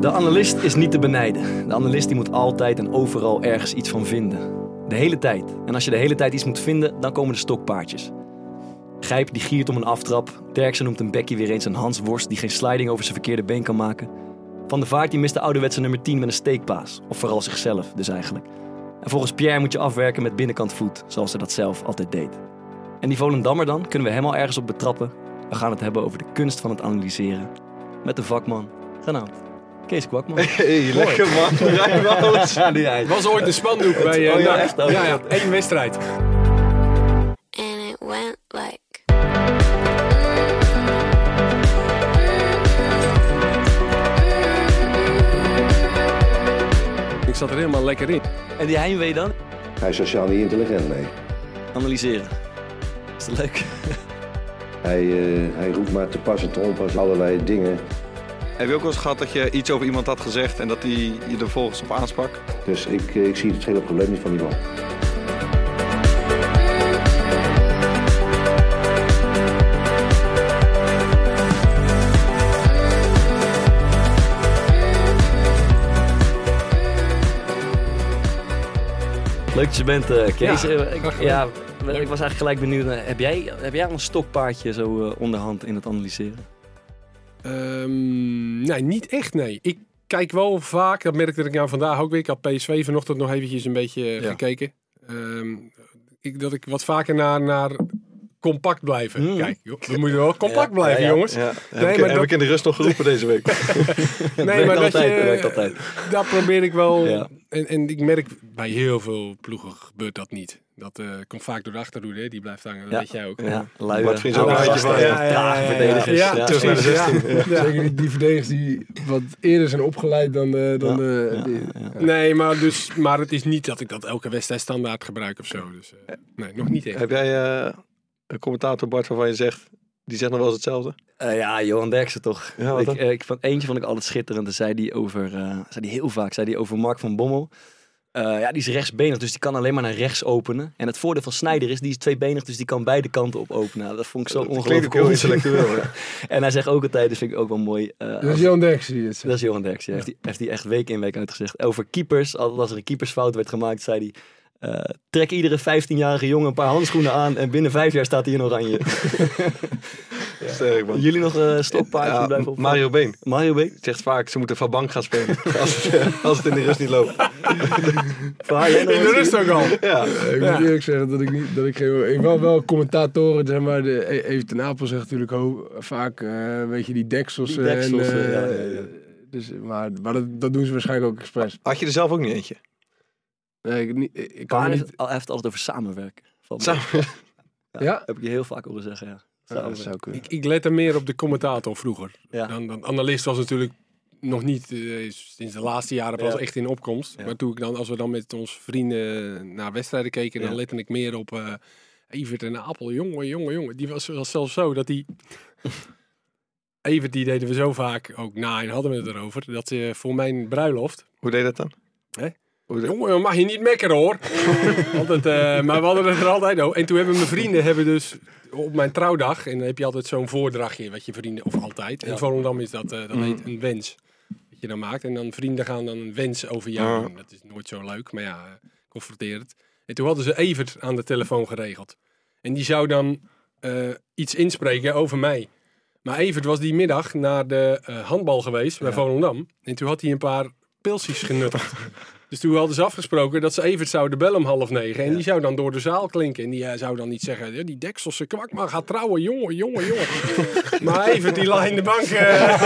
De analist is niet te benijden. De analist die moet altijd en overal ergens iets van vinden. De hele tijd. En als je de hele tijd iets moet vinden, dan komen de stokpaardjes. Gijp die giert om een aftrap. Derksen noemt een bekkie weer eens een Hans Worst die geen sliding over zijn verkeerde been kan maken. Van de Vaart die mist de ouderwetse nummer 10 met een steekpaas. Of vooral zichzelf dus eigenlijk. En volgens Pierre moet je afwerken met binnenkant voet, zoals hij dat zelf altijd deed. En die Volendammer dan, kunnen we hem al ergens op betrappen. We gaan het hebben over de kunst van het analyseren. Met de vakman, genaamd Kees Kwakman. Hey, lekker man. Rijnwoud. Ja, die hij. Was ooit een spandoek bij uh, Oh ja, echt? Oh, ja, ja, één wedstrijd. and it went like Ik zat er helemaal lekker in. En die heimwee dan? Hij is sociaal niet intelligent, nee. Analyseren. Is dat leuk? Hij, eh, hij roept maar te pas en te onpas allerlei dingen. Heb je ook wel eens gehad dat je iets over iemand had gezegd en dat hij je er volgens op aansprak? Dus ik, eh, ik zie het hele probleem niet van die man. Leuk dat je bent, eh, Kees. Ja, ik, ja, ik was eigenlijk gelijk benieuwd. Heb jij, heb jij al een stokpaardje zo eh, onderhand in het analyseren? Ehm, nee, niet echt, nee. Ik kijk wel vaak, dat merkte ik nou vandaag ook weer. Ik had PSV vanochtend nog eventjes een beetje eh, Ja. gekeken. Ehm, ik, dat ik wat vaker naar, naar compact blijven Mm. kijk. Joh. We moeten wel compact Ja, blijven, ja, ja. jongens. Ja, heb, Nee, ik, maar heb dat- ik in de rust nog geroepen deze week. Nee, Nee, maar dat altijd, je, dat probeer ik wel. En, en ik merk bij heel veel ploegen gebeurt dat niet. Dat eh, komt vaak door de achterhoede, hè. die blijft hangen. Dat weet jij ook. Ja, lui, Bart eh, ook een beetje van, ja, verdedigers. Ja, Ja, terug naar de precies, 16. ja. Zeker die, verdedigers die wat eerder zijn opgeleid dan, eh, dan eh. Nee, maar, dus, maar het is niet dat ik dat elke wedstrijd standaard gebruik of zo. Dus, eh, nee, nog niet echt. Heb jij een commentator Bart waarvan je zegt, die zegt nog wel eens hetzelfde? Eh, ja, Johan Derksen toch. Ja, ik, eh, ik, vond, eentje vond ik altijd schitterend. Dan zei die over, eh, zei die heel vaak, zei die over Mark van Bommel. Eh, ja, die is rechtsbenig, dus die kan alleen maar naar rechts openen. En het voordeel van Snijder is, die is tweebenig, dus die kan beide kanten op openen. Dat vond ik zo Dat ongelooflijk heel onzin. intellectueel. Ja. En hij zegt ook altijd, dat vind ik ook wel mooi. eh, Dat is Johan Derksen die het zegt. Dat is Johan Derksen. ja. Heeft, hij, heeft hij echt week in week uitgezegd. Over keepers, altijd als er een keepersfout werd gemaakt, zei hij... eh, trek iedere 15-jarige jongen een paar handschoenen aan en binnen vijf jaar staat hij in oranje. Sterk man. Jullie nog eh stokpaardje Ja, blijven op? Mario Been Mario B. zegt vaak, ze moeten van bank gaan spelen. als, het, als het in de rust niet loopt. Jij In de eens? rust ook al. Ja. Ik moet eerlijk zeggen dat ik niet, dat ik geen, ik wel wel commentatoren, zeg maar, de, E- Even ten Apel zegt natuurlijk ho- vaak, eh, weet je, die deksels. Die deksels, en, eh, eh, ja, ja, ja. Dus, maar maar dat, dat doen ze waarschijnlijk ook expres. Had je er zelf ook niet eentje? Nee, ik, niet, ik kan Maar niet... heeft, hij heeft het altijd over samenwerken. Van, Samen. Ja? Heb ik je heel vaak horen zeggen, ja. Ja, dat Samenwerken. zou kunnen. Ik, ik lette meer op de commentator vroeger. Ja. Dan, dan analist was natuurlijk nog niet, eh, sinds de laatste jaren pas Ja. echt in opkomst. Ja. Maar toen ik dan, als we dan met onze vrienden naar wedstrijden keken, dan lette ik meer op eh Evert en Apel. Jongen, jongen, jongen. Die was, was zelfs zo dat die... Evert die deden we zo vaak ook na en hadden we het erover. Dat ze voor mijn bruiloft... Hoe deed dat dan? Hè? Deed- Jongen, mag je niet mekkeren hoor. altijd, eh, maar we hadden het er altijd over. En toen hebben mijn vrienden hebben dus op mijn trouwdag... En dan heb je altijd zo'n voordrachtje wat je vrienden... Of altijd. In Volendam is dat, eh, dat heet een wens. Dat je dan maakt. En dan vrienden gaan dan een wens over jou. Dat is nooit zo leuk. Maar ja, eh, confronterend. En toen hadden ze Evert aan de telefoon geregeld. En die zou dan iets inspreken over mij. Maar Evert was die middag naar de handbal geweest bij Volendam. En toen had hij een paar pilsjes genuttigd. dus toen hadden ze afgesproken dat ze Evert zouden bellen om half negen. En die zou dan door de zaal klinken. En die eh, zou dan niet zeggen, "Ja, die dekselse kwak maar gaat trouwen. Jongen, jongen, jongen. maar Evert die lag in de bank eh,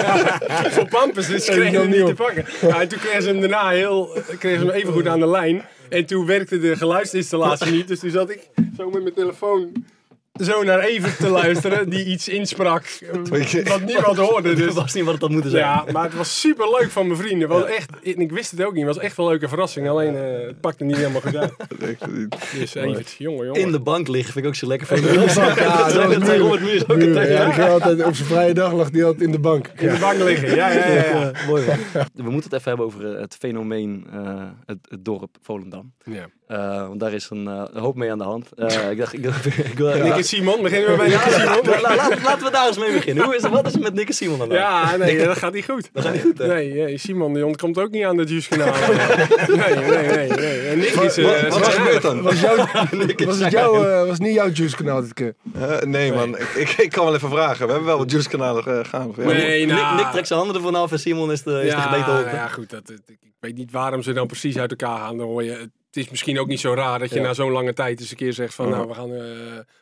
voor pampers. Dus kreeg hem niet te pakken. Ja, en toen kregen ze hem daarna heel, kregen ze hem even goed aan de lijn. En toen werkte de geluidsinstallatie niet. Dus toen zat ik zo met mijn telefoon zo naar Evert te luisteren. Die iets insprak wat niemand hoorde. Dat Dus was niet wat het had moeten zijn. ja, maar het was super leuk van mijn vrienden. Was echt, en ik wist het ook niet. Het was echt een leuke verrassing. Alleen eh, het pakte niet helemaal goed uit. Dus Evert, jongen, jongen. In de bank liggen vind ik ook zo lekker van. Ja, dat Muur. Robert Muur ook altijd. ja, altijd op zijn vrije dag lag die altijd in de bank. in de bank liggen. Ja, ja, ja. ja. Ja, mooi man. We moeten het even hebben over eh, het fenomeen, eh, het, het dorp Volendam. ja. Eh, want daar is een, eh, een hoop mee aan de hand. Eh, ik dacht, ik, ik wil, ik wil Ik niks Simon. Beginnen we bij Nick en Simon. La- la- la- laten we daar eens mee beginnen. Hoe is het, wat is het met Nick en Simon dan? Ja, nee, dat gaat niet goed. Dat gaat niet goed, hè? Nee, nee, Simon die ontkomt ook niet aan het Juice-kanaal. Nee, nee, nee. nee. En Nick is... Wat, wat is er gebeurd dan? Was, jouw, was, het jouw, was niet jouw juice kanaal dit keer? Eh, nee man, ik, ik, ik kan wel even vragen. We hebben wel wat juice kanalen gaan. Of, ja. Nee, Nick, nou... Nick trekt zijn handen ervan af en Simon is de, is de gebeten ja, nou ja, goed. Dat, dat- ik weet niet waarom ze dan precies uit elkaar gaan. Dan hoor je, het is misschien ook niet zo raar dat je Ja. na zo'n lange tijd eens een keer zegt van... Nou, we gaan eh,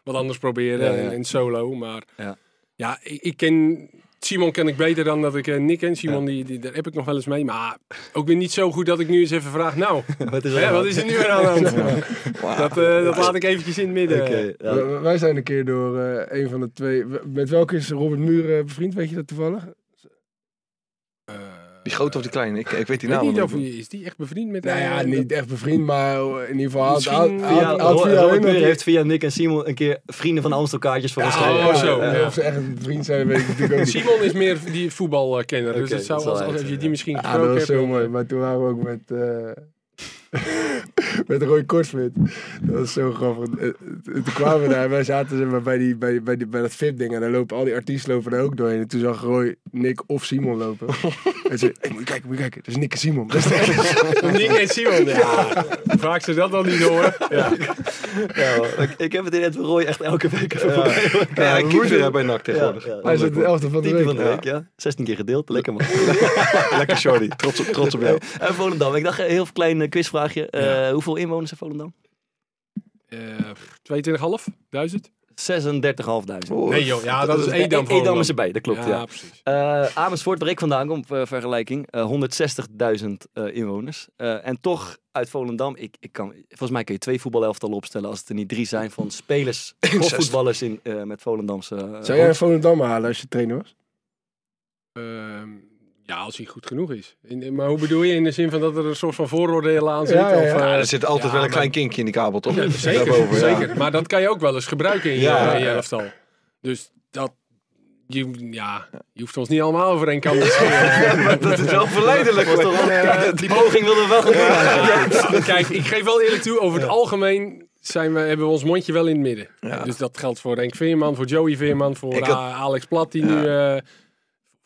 wat anders proberen Ja, ja. in, solo. Maar Ja. ja, ik, ik ken... Simon ken ik beter dan dat ik eh, Nick ken. Simon, die, die, daar heb ik nog wel eens mee. Maar ook weer niet zo goed dat ik nu eens even vraag... Nou, Wat is hè, er wat is er nu weer aan de hand? Dat, eh, dat laat ik eventjes in het midden. Wij zijn een keer door eh, een van de twee... Met welke is Robert Muur eh, bevriend? Weet je dat toevallig? Eh, Die grote of die kleine? Ik, ik weet die naam niet of hij is die echt bevriend met... Nou ja, eh, niet echt bevriend, maar in ieder geval... Misschien had- Via, via heeft via Nick en Simon een keer vrienden van Amstel kaartjes voor ons Ja, gegeven. oh, zo, ja. Of ze echt een vriend zijn, weet ik natuurlijk ook niet. Simon is meer die voetbalkenner. dus het zou, als, je die misschien Ja, dat was zo mooi. Maar toen waren we ook met... eh met Roy Korsmit. Dat was zo grappig. Eh, eh, Toen kwamen we daar en wij zaten zeg maar, bij, die, bij, bij, die, bij dat VIP-ding. En dan lopen al die artiesten lopen er ook doorheen. En toen zag Roy Nick of Simon lopen. en zei, hey, moet je kijken, moet je kijken. Dat is Nick en Simon. Dat is. Nick en Simon, ja. Vaak ze dat dan niet horen. Ja. Ja, ik, ik heb het in het Roy echt elke week even voorbij. horen Ja, hij keept weer bij NAC tegenwoordig. Ja, ja. Hij is het de elfde van de week. van de week, ja. 16 keer gedeeld, lekker man. Lekker Shorty, trots op, trots op jou. En Volendam, ik dacht een heel klein eh, quizvraagje. Eh, Ja. Hoeveel inwoners heeft Volendam? Eh 22.500? 36.500. Oh, Nee joh, ja dat is Edam Edam Volendam. is erbij, dat klopt. Ja, Ja, precies. Eh, Amersfoort, waar ik vandaan kom, voor vergelijking, eh, 160.000 eh, inwoners. Eh, en toch uit Volendam, ik, ik kan, volgens mij kun je twee voetbalelftallen opstellen als het er niet drie zijn van spelers, voetballers in, eh, met Volendamse. eh, Zou jij een Volendam halen als je trainer was? Ja, als hij goed genoeg is. In, maar hoe bedoel je? In de zin van dat er een soort van vooroordelen aan zit? Ja, ja, ja. Of, eh, Ja, er zit altijd ja, wel een maar- klein kinkje in die kabel, toch? Ja, zeker, Daarboven, ja. zeker. Maar dat kan je ook wel eens gebruiken in je, Ja, je ja. elftal. Dus dat... Je, ja, je hoeft ons niet allemaal over één kam te scheren. Dat is wel verleidelijk. was toch eh, die poging wilden we wel doen. Kijk, ik geef wel eerlijk toe, over het algemeen zijn we, hebben we ons mondje wel in het midden. Ja. Dus dat geldt voor Henk Veerman, voor Joey Veerman, voor had- Alex Plat, die nu... eh,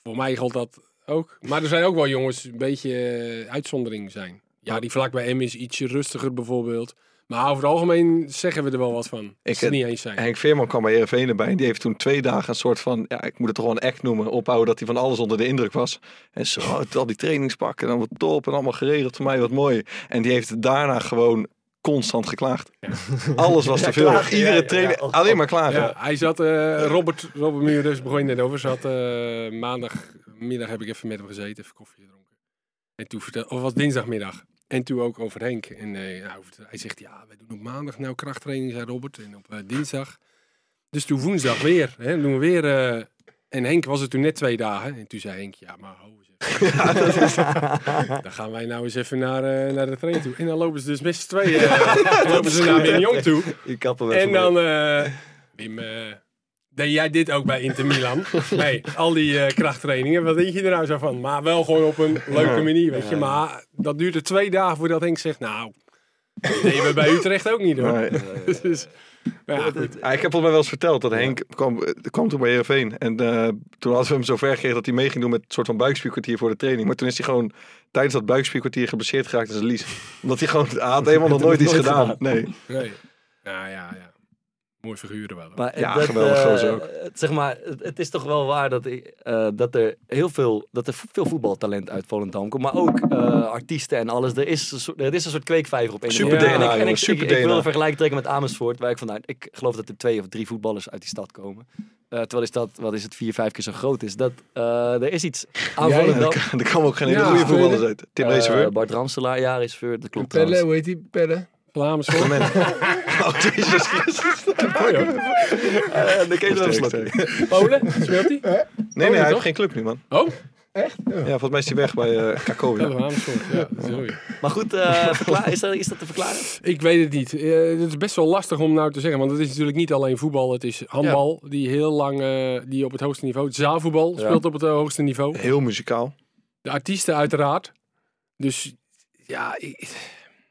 voor mij geldt dat ook. Maar er zijn ook wel jongens een beetje eh, uitzondering zijn. Ja, die vlak bij M is ietsje rustiger bijvoorbeeld. Maar over het algemeen zeggen we er wel wat van. Ik het eh, niet eens zijn. Henk Veerman kwam bij Heerenveen erbij. En die heeft toen twee dagen een soort van, ja, ik moet het toch gewoon een act noemen, ophouden dat hij van alles onder de indruk was. En zo, al die trainingspakken, dan wat top en allemaal geregeld voor mij, wat mooi. En die heeft daarna gewoon constant geklaagd. Alles was te veel. Iedere ja, ja, trainer, ja. alleen maar klagen. Ja, hij zat, eh, Robert, Robert Muur, dus begon je net over, zat eh, maandagmiddag heb ik even met hem gezeten, even koffie gedronken. En toen vertelde, of was dinsdagmiddag. En toen ook over Henk. En eh, hij zegt, ja, wij doen op maandag nou krachttraining, zei Robert. En op eh, dinsdag. Dus toen woensdag weer, hè, doen we weer. eh, en Henk was er toen net twee dagen. En toen zei Henk, ja, maar ho. Dan gaan wij nou eens even naar, naar de training toe. En dan lopen ze dus met z'n tweeën lopen ze naar Wim Jong toe. En dan, Wim, deed jij dit ook bij Inter Milan? Nee, al die eh, krachttrainingen, wat denk je er nou zo van? Maar wel gewoon op een leuke manier, weet je. Maar dat duurde twee dagen voordat Henk zegt, nou, dat deden we bij Utrecht ook niet hoor. Nee. Dus, ja, goed. Ja, ik heb volgens mij wel eens verteld dat Henk kwam, eh, kwam toen bij Heerenveen. En eh, toen hadden we hem zo ver gekregen dat hij mee ging doen met een soort van buikspierkwartier voor de training. Maar toen is hij gewoon tijdens dat buikspierkwartier geblesseerd geraakt als een lies. Omdat hij gewoon, had helemaal nog nooit iets gedaan. gedaan. Nee. Nee. Nou ja, ja. Mooi figuren wel. Maar Ja, dat, geweldig eh, gozer ook. het- zeg maar, het, het is toch wel waar dat, ik, eh, dat er heel veel, dat er veel voetbaltalent uit Volendam komt. Maar ook eh, artiesten en alles. Er is, een soort, er is een soort kweekvijver op een Super DNA. En ik, en ik, jongen, ik, super ik wil een vergelijking trekken met Amersfoort. Waar ik vanuit, ik geloof dat er twee of drie voetballers uit die stad komen. Eh, terwijl die stad, wat is het, vier, vijf keer zo groot is. Dat, eh, er is iets aan Jij- Volendam. Er kwamen ook geen hele Ja, goede voetballers uit. Tim Leeseveur. Bart Ramselaar, ja, is voor, dat klopt Pelle, trouwens. hoe heet die? Pelle? Vlaams hoor. Oh, Jezus Christus. Eh, dan kun je er wel Sterk, een sterk. Polen, speelt hij? Nee, nee, hij toch? heeft geen club nu, man. Oh, Ja, volgens mij is hij weg bij eh Kakao. ja. Ja, sorry. Maar goed, eh, is, dat, is dat te verklaren? Ik weet het niet. Eh, het is best wel lastig om nou te zeggen. Want het is natuurlijk niet alleen voetbal. Het is handbal. Die heel lang eh, die op het hoogste niveau. Zaalvoetbal Ja. speelt op het eh, hoogste niveau. Heel muzikaal. De artiesten uiteraard. Dus ja, ik,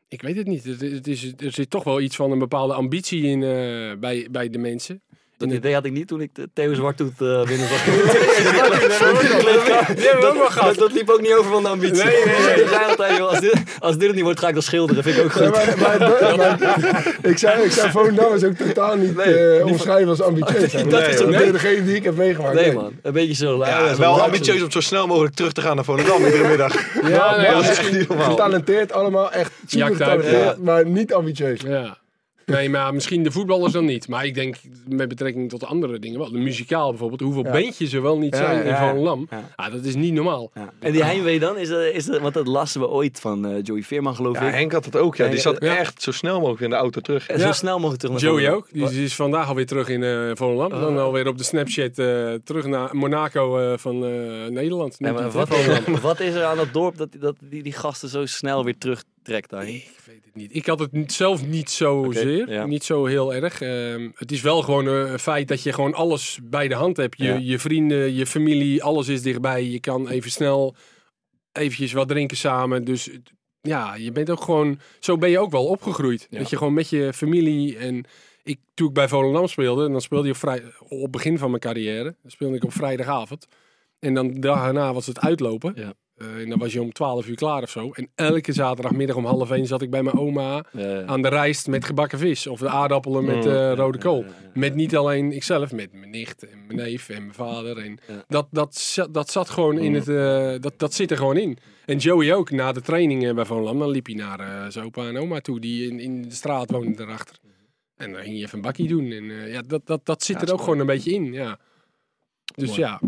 Ik weet het niet. Het, is, er zit toch wel iets van een bepaalde ambitie in eh, bij, bij de mensen. Dat idee had ik niet toen ik Theo Zwarthoed uh, binnen gehad. Dat, dat liep ook niet over van de ambitie. Nee, nee, nee. Ik zei altijd, joh, als, dit, als dit het niet wordt, ga ik dan schilderen. Vind ik ook Ja, goed. maar, maar, maar- ik zou, ik zou Volendam is ook totaal niet Nee, eh, omschrijven als ambitieus. Dat nee, is dat ook- is degene die ik heb meegemaakt. Nee man, een beetje zo. Ja, zo- wel ambitieus om zo snel mogelijk terug te gaan naar Volendam iedere middag. Ja, maar nee, dat is echt niet normaal. Getalenteerd allemaal, echt super getalenteerd, maar niet ambitieus. Ja. Nee, maar misschien de voetballers dan niet. Maar ik denk met betrekking tot andere dingen wel. De muzikaal bijvoorbeeld. Hoeveel Ja. bandjes er wel niet Ja, zijn in Volendam. ja. Ah, dat is niet normaal. Ja. En die heimwee dan, is, er- is er, want dat lasten we ooit van eh, Joey Veerman geloof Ja, ik. Henk had het ook. Ja. Die zat Ja. echt zo snel mogelijk in de auto terug. En zo snel mogelijk terug naar Joey ook. Die is- vandaag alweer terug in eh Volendam. Oh. Dan alweer op de Snapchat eh, terug naar Monaco eh, van eh, Nederland. Nee, maar wat, wat is er aan dat dorp dat, dat die, die gasten zo snel weer Ik weet het niet. Ik had het niet- zelf niet zozeer. ja. Niet zo heel erg. Ehm, het is wel gewoon eh, een feit dat je gewoon alles bij de hand hebt. Je, Ja. je vrienden, je familie, alles is dichtbij. Je kan even snel eventjes wat drinken samen. Dus ja, je bent ook gewoon... Zo ben je ook wel opgegroeid. Ja. Dat je gewoon met je familie en... Ik, toen ik bij Volendam speelde, en dan speelde je op, vrij, op het begin van mijn carrière. Dan speelde ik op vrijdagavond. En dan erna was het uitlopen. Ja. Eh, en dan was je om 12 uur klaar of zo. En elke zaterdagmiddag om half één zat ik bij mijn oma aan de rijst met gebakken vis. Of de aardappelen met eh, rode kool. Met niet alleen ikzelf, met mijn nicht en mijn neef en mijn vader. En dat, dat, dat zat gewoon in het, eh, dat, dat zit er gewoon in. En Joey ook, na de trainingen bij Van Lam, dan liep hij naar zijn opa en oma toe, die in, in de straat woonden daarachter. En dan ging je even een bakkie doen. En ja, dat, dat, dat zit Ja, er ook gewoon een beetje in, ja. Dus Mooi. ja,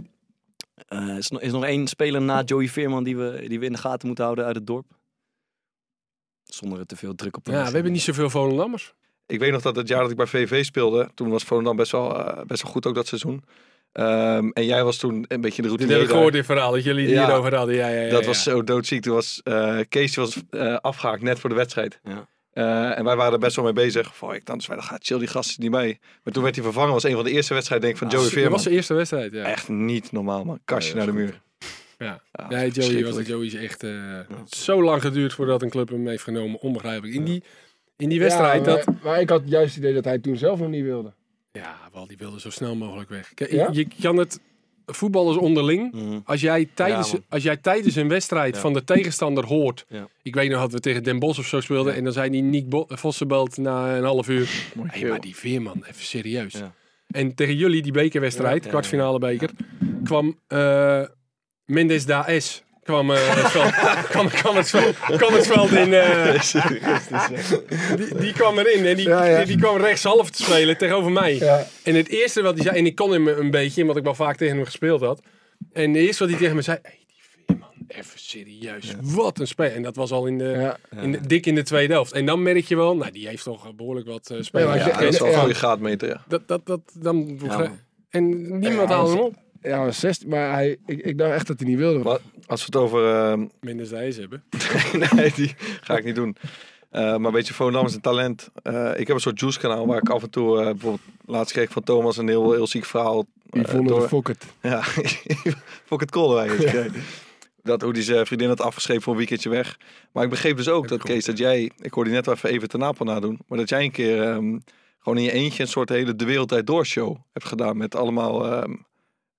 Eh, is, er nog, is nog één speler na Joey Veerman die we, die we in de gaten moeten houden uit het dorp? Zonder er te veel druk op te ja, we hebben niet zoveel Volendammers. Ik weet nog dat het jaar dat ik bij VV speelde, toen was Volendam best wel, eh, best wel goed ook dat seizoen. Ehm, en jij was toen een beetje de Dit routine. heb ik gehoord, dit verhaal, dat jullie Ja. hierover hadden. Ja, ja, ja, Dat ja. was zo doodziek. Toen was eh, Kees was eh, afgehaakt net voor de wedstrijd. Ja. Eh, en wij waren er best wel mee bezig. Van, ik dan, wij gaat chill die gasten niet mee. Maar toen werd hij vervangen. Was een van de eerste wedstrijden denk ik, van Joey Dat Veerman. was de eerste wedstrijd, ja. Echt niet normaal man. Kastje Nee, naar de dat muur. Ja. Ja, Nee, Joey, was. Joey is echt eh, zo lang geduurd voordat een club hem heeft genomen. Onbegrijpelijk. In die, in die wedstrijd, Ja, dat... maar, maar ik had juist het idee dat hij toen zelf nog niet wilde. Ja, wel, die wilde zo snel mogelijk weg. Kijk, Ja? Je kan het... Voetballers onderling, Mhm. als jij tijdens, als jij tijdens een wedstrijd Ja. van de tegenstander hoort... Ja. Ik weet nog dat we tegen Den Bosch of zo speelden... en dan zei die Nick Bo Vossenbelt na een half uur... Hé, geel. maar die Veerman, even serieus. En tegen jullie, die bekerwedstrijd, kwartfinale beker... kwam eh Mendes da S... Kwam, eh, het veld, kwam, kwam, het veld, kwam het veld in. eh, die, die kwam erin en die, Ja, ja. Die, die kwam rechtshalf te spelen tegenover mij. Ja. En het eerste wat hij zei, en ik kon hem een beetje, omdat ik wel vaak tegen hem gespeeld had. En het eerste wat hij tegen me zei, hey, die Veerman, even serieus, wat een spel. En dat was al in de, Ja. in de, dik in de tweede helft. En dan merk je wel, nou die heeft toch behoorlijk wat eh Ja, dat is wel een ja. goede graadmeter. Ja. Dat, dat, dat, dan, man. en niemand haalde hem op. Ja, maar 16, maar hij, ik, ik dacht echt dat hij niet wilde. Maar als we het over... ehm, Minder zij ze hebben. nee, die ga ik niet doen. Eh, maar een beetje Volendam is een talent. Eh, ik heb een soort juice kanaal waar ik af en toe... eh, bijvoorbeeld laatst kreeg ik van Thomas een heel, heel ziek verhaal. Die vonden door- fokkert. Ja, het Kolderwijk heeft gekregen. Dat hoe die zijn vriendin had afgeschreven voor een weekendje weg. Maar ik begreep dus ook dat Kees, dat jij... Ik hoorde je net wel even even ten Napel nadoen. Maar dat jij een keer ehm, gewoon in je eentje een soort hele De Wereld Door show hebt gedaan. Met allemaal ehm,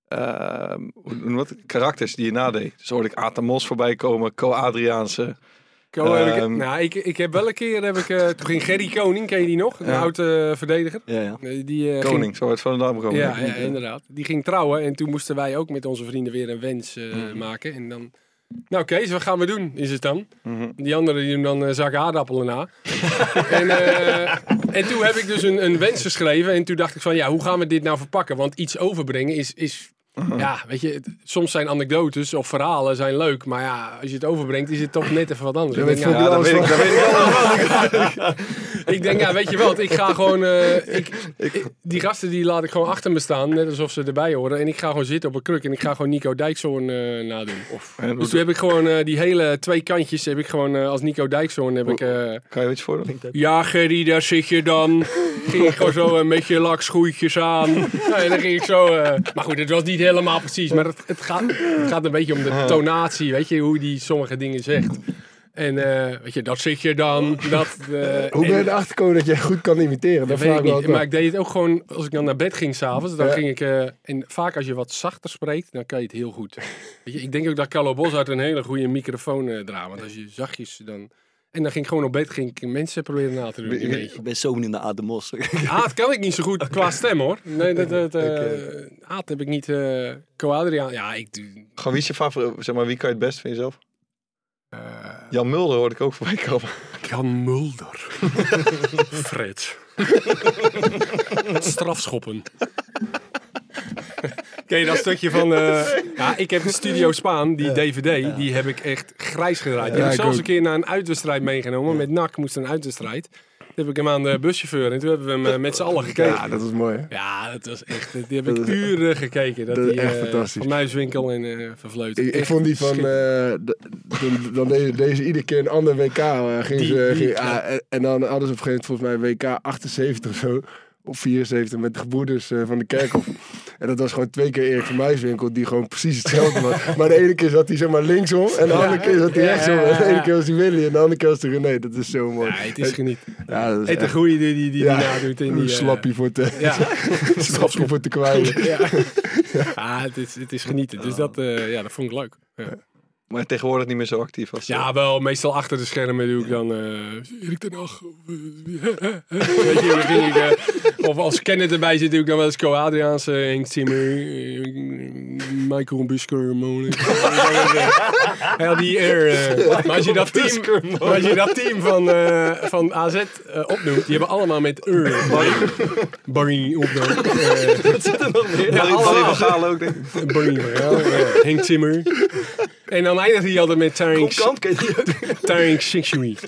ehm, noem je dat? karakters die je nadeed. Dus hoorde ik Ata Mos voorbij komen, Co Adriaanse. Ko heb ik, Ehm. nou, ik, ik heb wel een keer, heb ik, eh, toen ging Gerry Koning, ken je die nog? Een Ja. oude verdediger. Ja, ja. Eh, Die, eh, Koning, zo uit Volendam Ging, gekomen. ja, ja, inderdaad. Die ging trouwen en toen moesten wij ook met onze vrienden weer een wens eh, maken. En dan, nou Kees, wat gaan we doen, is het dan? Mhm. Die anderen die doen dan een zak aardappelen na. en, eh, en toen heb ik dus een, een wens geschreven. En toen dacht ik van, ja, hoe gaan we dit nou verpakken? Want iets overbrengen is, is ja, weet je, het- soms zijn anekdotes of verhalen zijn leuk. Maar ja, als je het overbrengt, is het toch net even wat anders. Ik denk, ja, Ja, dat alles weet ik, van. dat weet ik wel. ik denk, ja, weet je wat, ik ga gewoon... eh, ik, ik- die gasten die laat ik gewoon achter me staan, net alsof ze erbij horen. En ik ga gewoon zitten op een kruk en ik ga gewoon Nico Dijkshoorn eh nadoen. En hoe- Dus toen heb ik gewoon eh, die hele twee kantjes, heb ik gewoon eh, als Nico Dijkshoorn heb ik... eh, Kan je iets voordoen? ja, Gerry, daar zit je dan. Ging ik gewoon zo eh, met je lakschoentjes aan. Nou, en dan ging ik zo. eh, maar goed, het was niet helemaal precies. Maar het, het, gaat, het gaat een beetje om de tonatie, weet je, hoe die sommige dingen zegt. En eh, weet je, dat zit je dan. Dat, eh, Hoe ben je erachter gekomen dat jij goed kan imiteren? Dat weet ik niet. Maar ik deed het ook gewoon als ik dan naar bed ging s'avonds. Dan Ja. ging ik. eh, en vaak als je wat zachter spreekt, dan kan je het heel goed. Weet je, ik denk ook dat Carlo Boshart een hele goede microfoon eh draait. Want als je zachtjes dan. En dan ging ik gewoon op bed ging ik mensen proberen na te doen. een beetje. Ik ben zo benieuwd naar Aad de Mos. Aad kan ik niet zo goed qua stem hoor. Nee, dat, dat, eh, Aad heb ik niet. eh Co-Adriaan. Ja, ik. Gewoon wie is je favoriet? Zeg maar, wie kan je het best van jezelf? Eh, Jan Mulder hoorde ik ook voorbij komen. Jan Mulder. Fred. Strafschoppen. Ken je dat stukje van... eh, ja, ik heb de Studio Spaan, die DVD, die heb ik echt grijs gedraaid. Die Ja, heb ik zelfs ook. een keer naar een uitwedstrijd meegenomen. Met NAC moest een uitwedstrijd. Heb ik hem aan de buschauffeur en toen hebben we hem eh, met z'n allen gekeken. Ja, dat is mooi. Ja, dat was echt... Die heb ik Dat uren gekeken. Dat, dat is die, echt eh, fantastisch. Van Muiswinkel en eh Vervleuten. Ik, ik vond die van, schitterend. eh, d- dan, deze, deze iedere keer een ander WK. eh, ging Die- ze, die- ging- ah, en, en dan hadden ze op een gegeven moment volgens mij WK 78 of zo. Of 74 met de gebroeders eh, van de Kerkhof. En dat was gewoon twee keer Erik van Muiswinkel die gewoon precies hetzelfde was. Maar de ene keer zat hij zeg maar linksom en de andere keer zat hij rechtsom. En de ene keer was hij Willy en de andere keer was hij René. Dat is zo mooi. Ja, het is geniet. Ja, dat is echt- goeie die die, die, Ja. nadoet. En die, een eh, slappie voor te, Ja. voor te kwijlen. ja. Ah, het is, het is genieten. Dus dat, eh, ja, dat vond ik leuk. Ja. Maar tegenwoordig niet meer zo actief als... ja, wel. Meestal achter de schermen doe ik dan... eh Erik ten Hag. of, eh, Weet je, ik... eh, of als Kenneth erbij zit, doe ik dan wel eens Co-Adriaans, eh, Henk Timmer, eh, Michael Busker, Molen. Heel die air. eh. maar als je dat team, maar als je dat team van, eh, van AZ eh, opnoemt, die hebben allemaal met ur. Barry, opnoemt. Eh, Wat zit er nog meer? Ja, Barry, Barry allemaal. van Gaal ook, denk ik. Barry van Gaal, ja. Henk Timmer. En dan eindigt hij altijd met ken je? Tarink Sixury.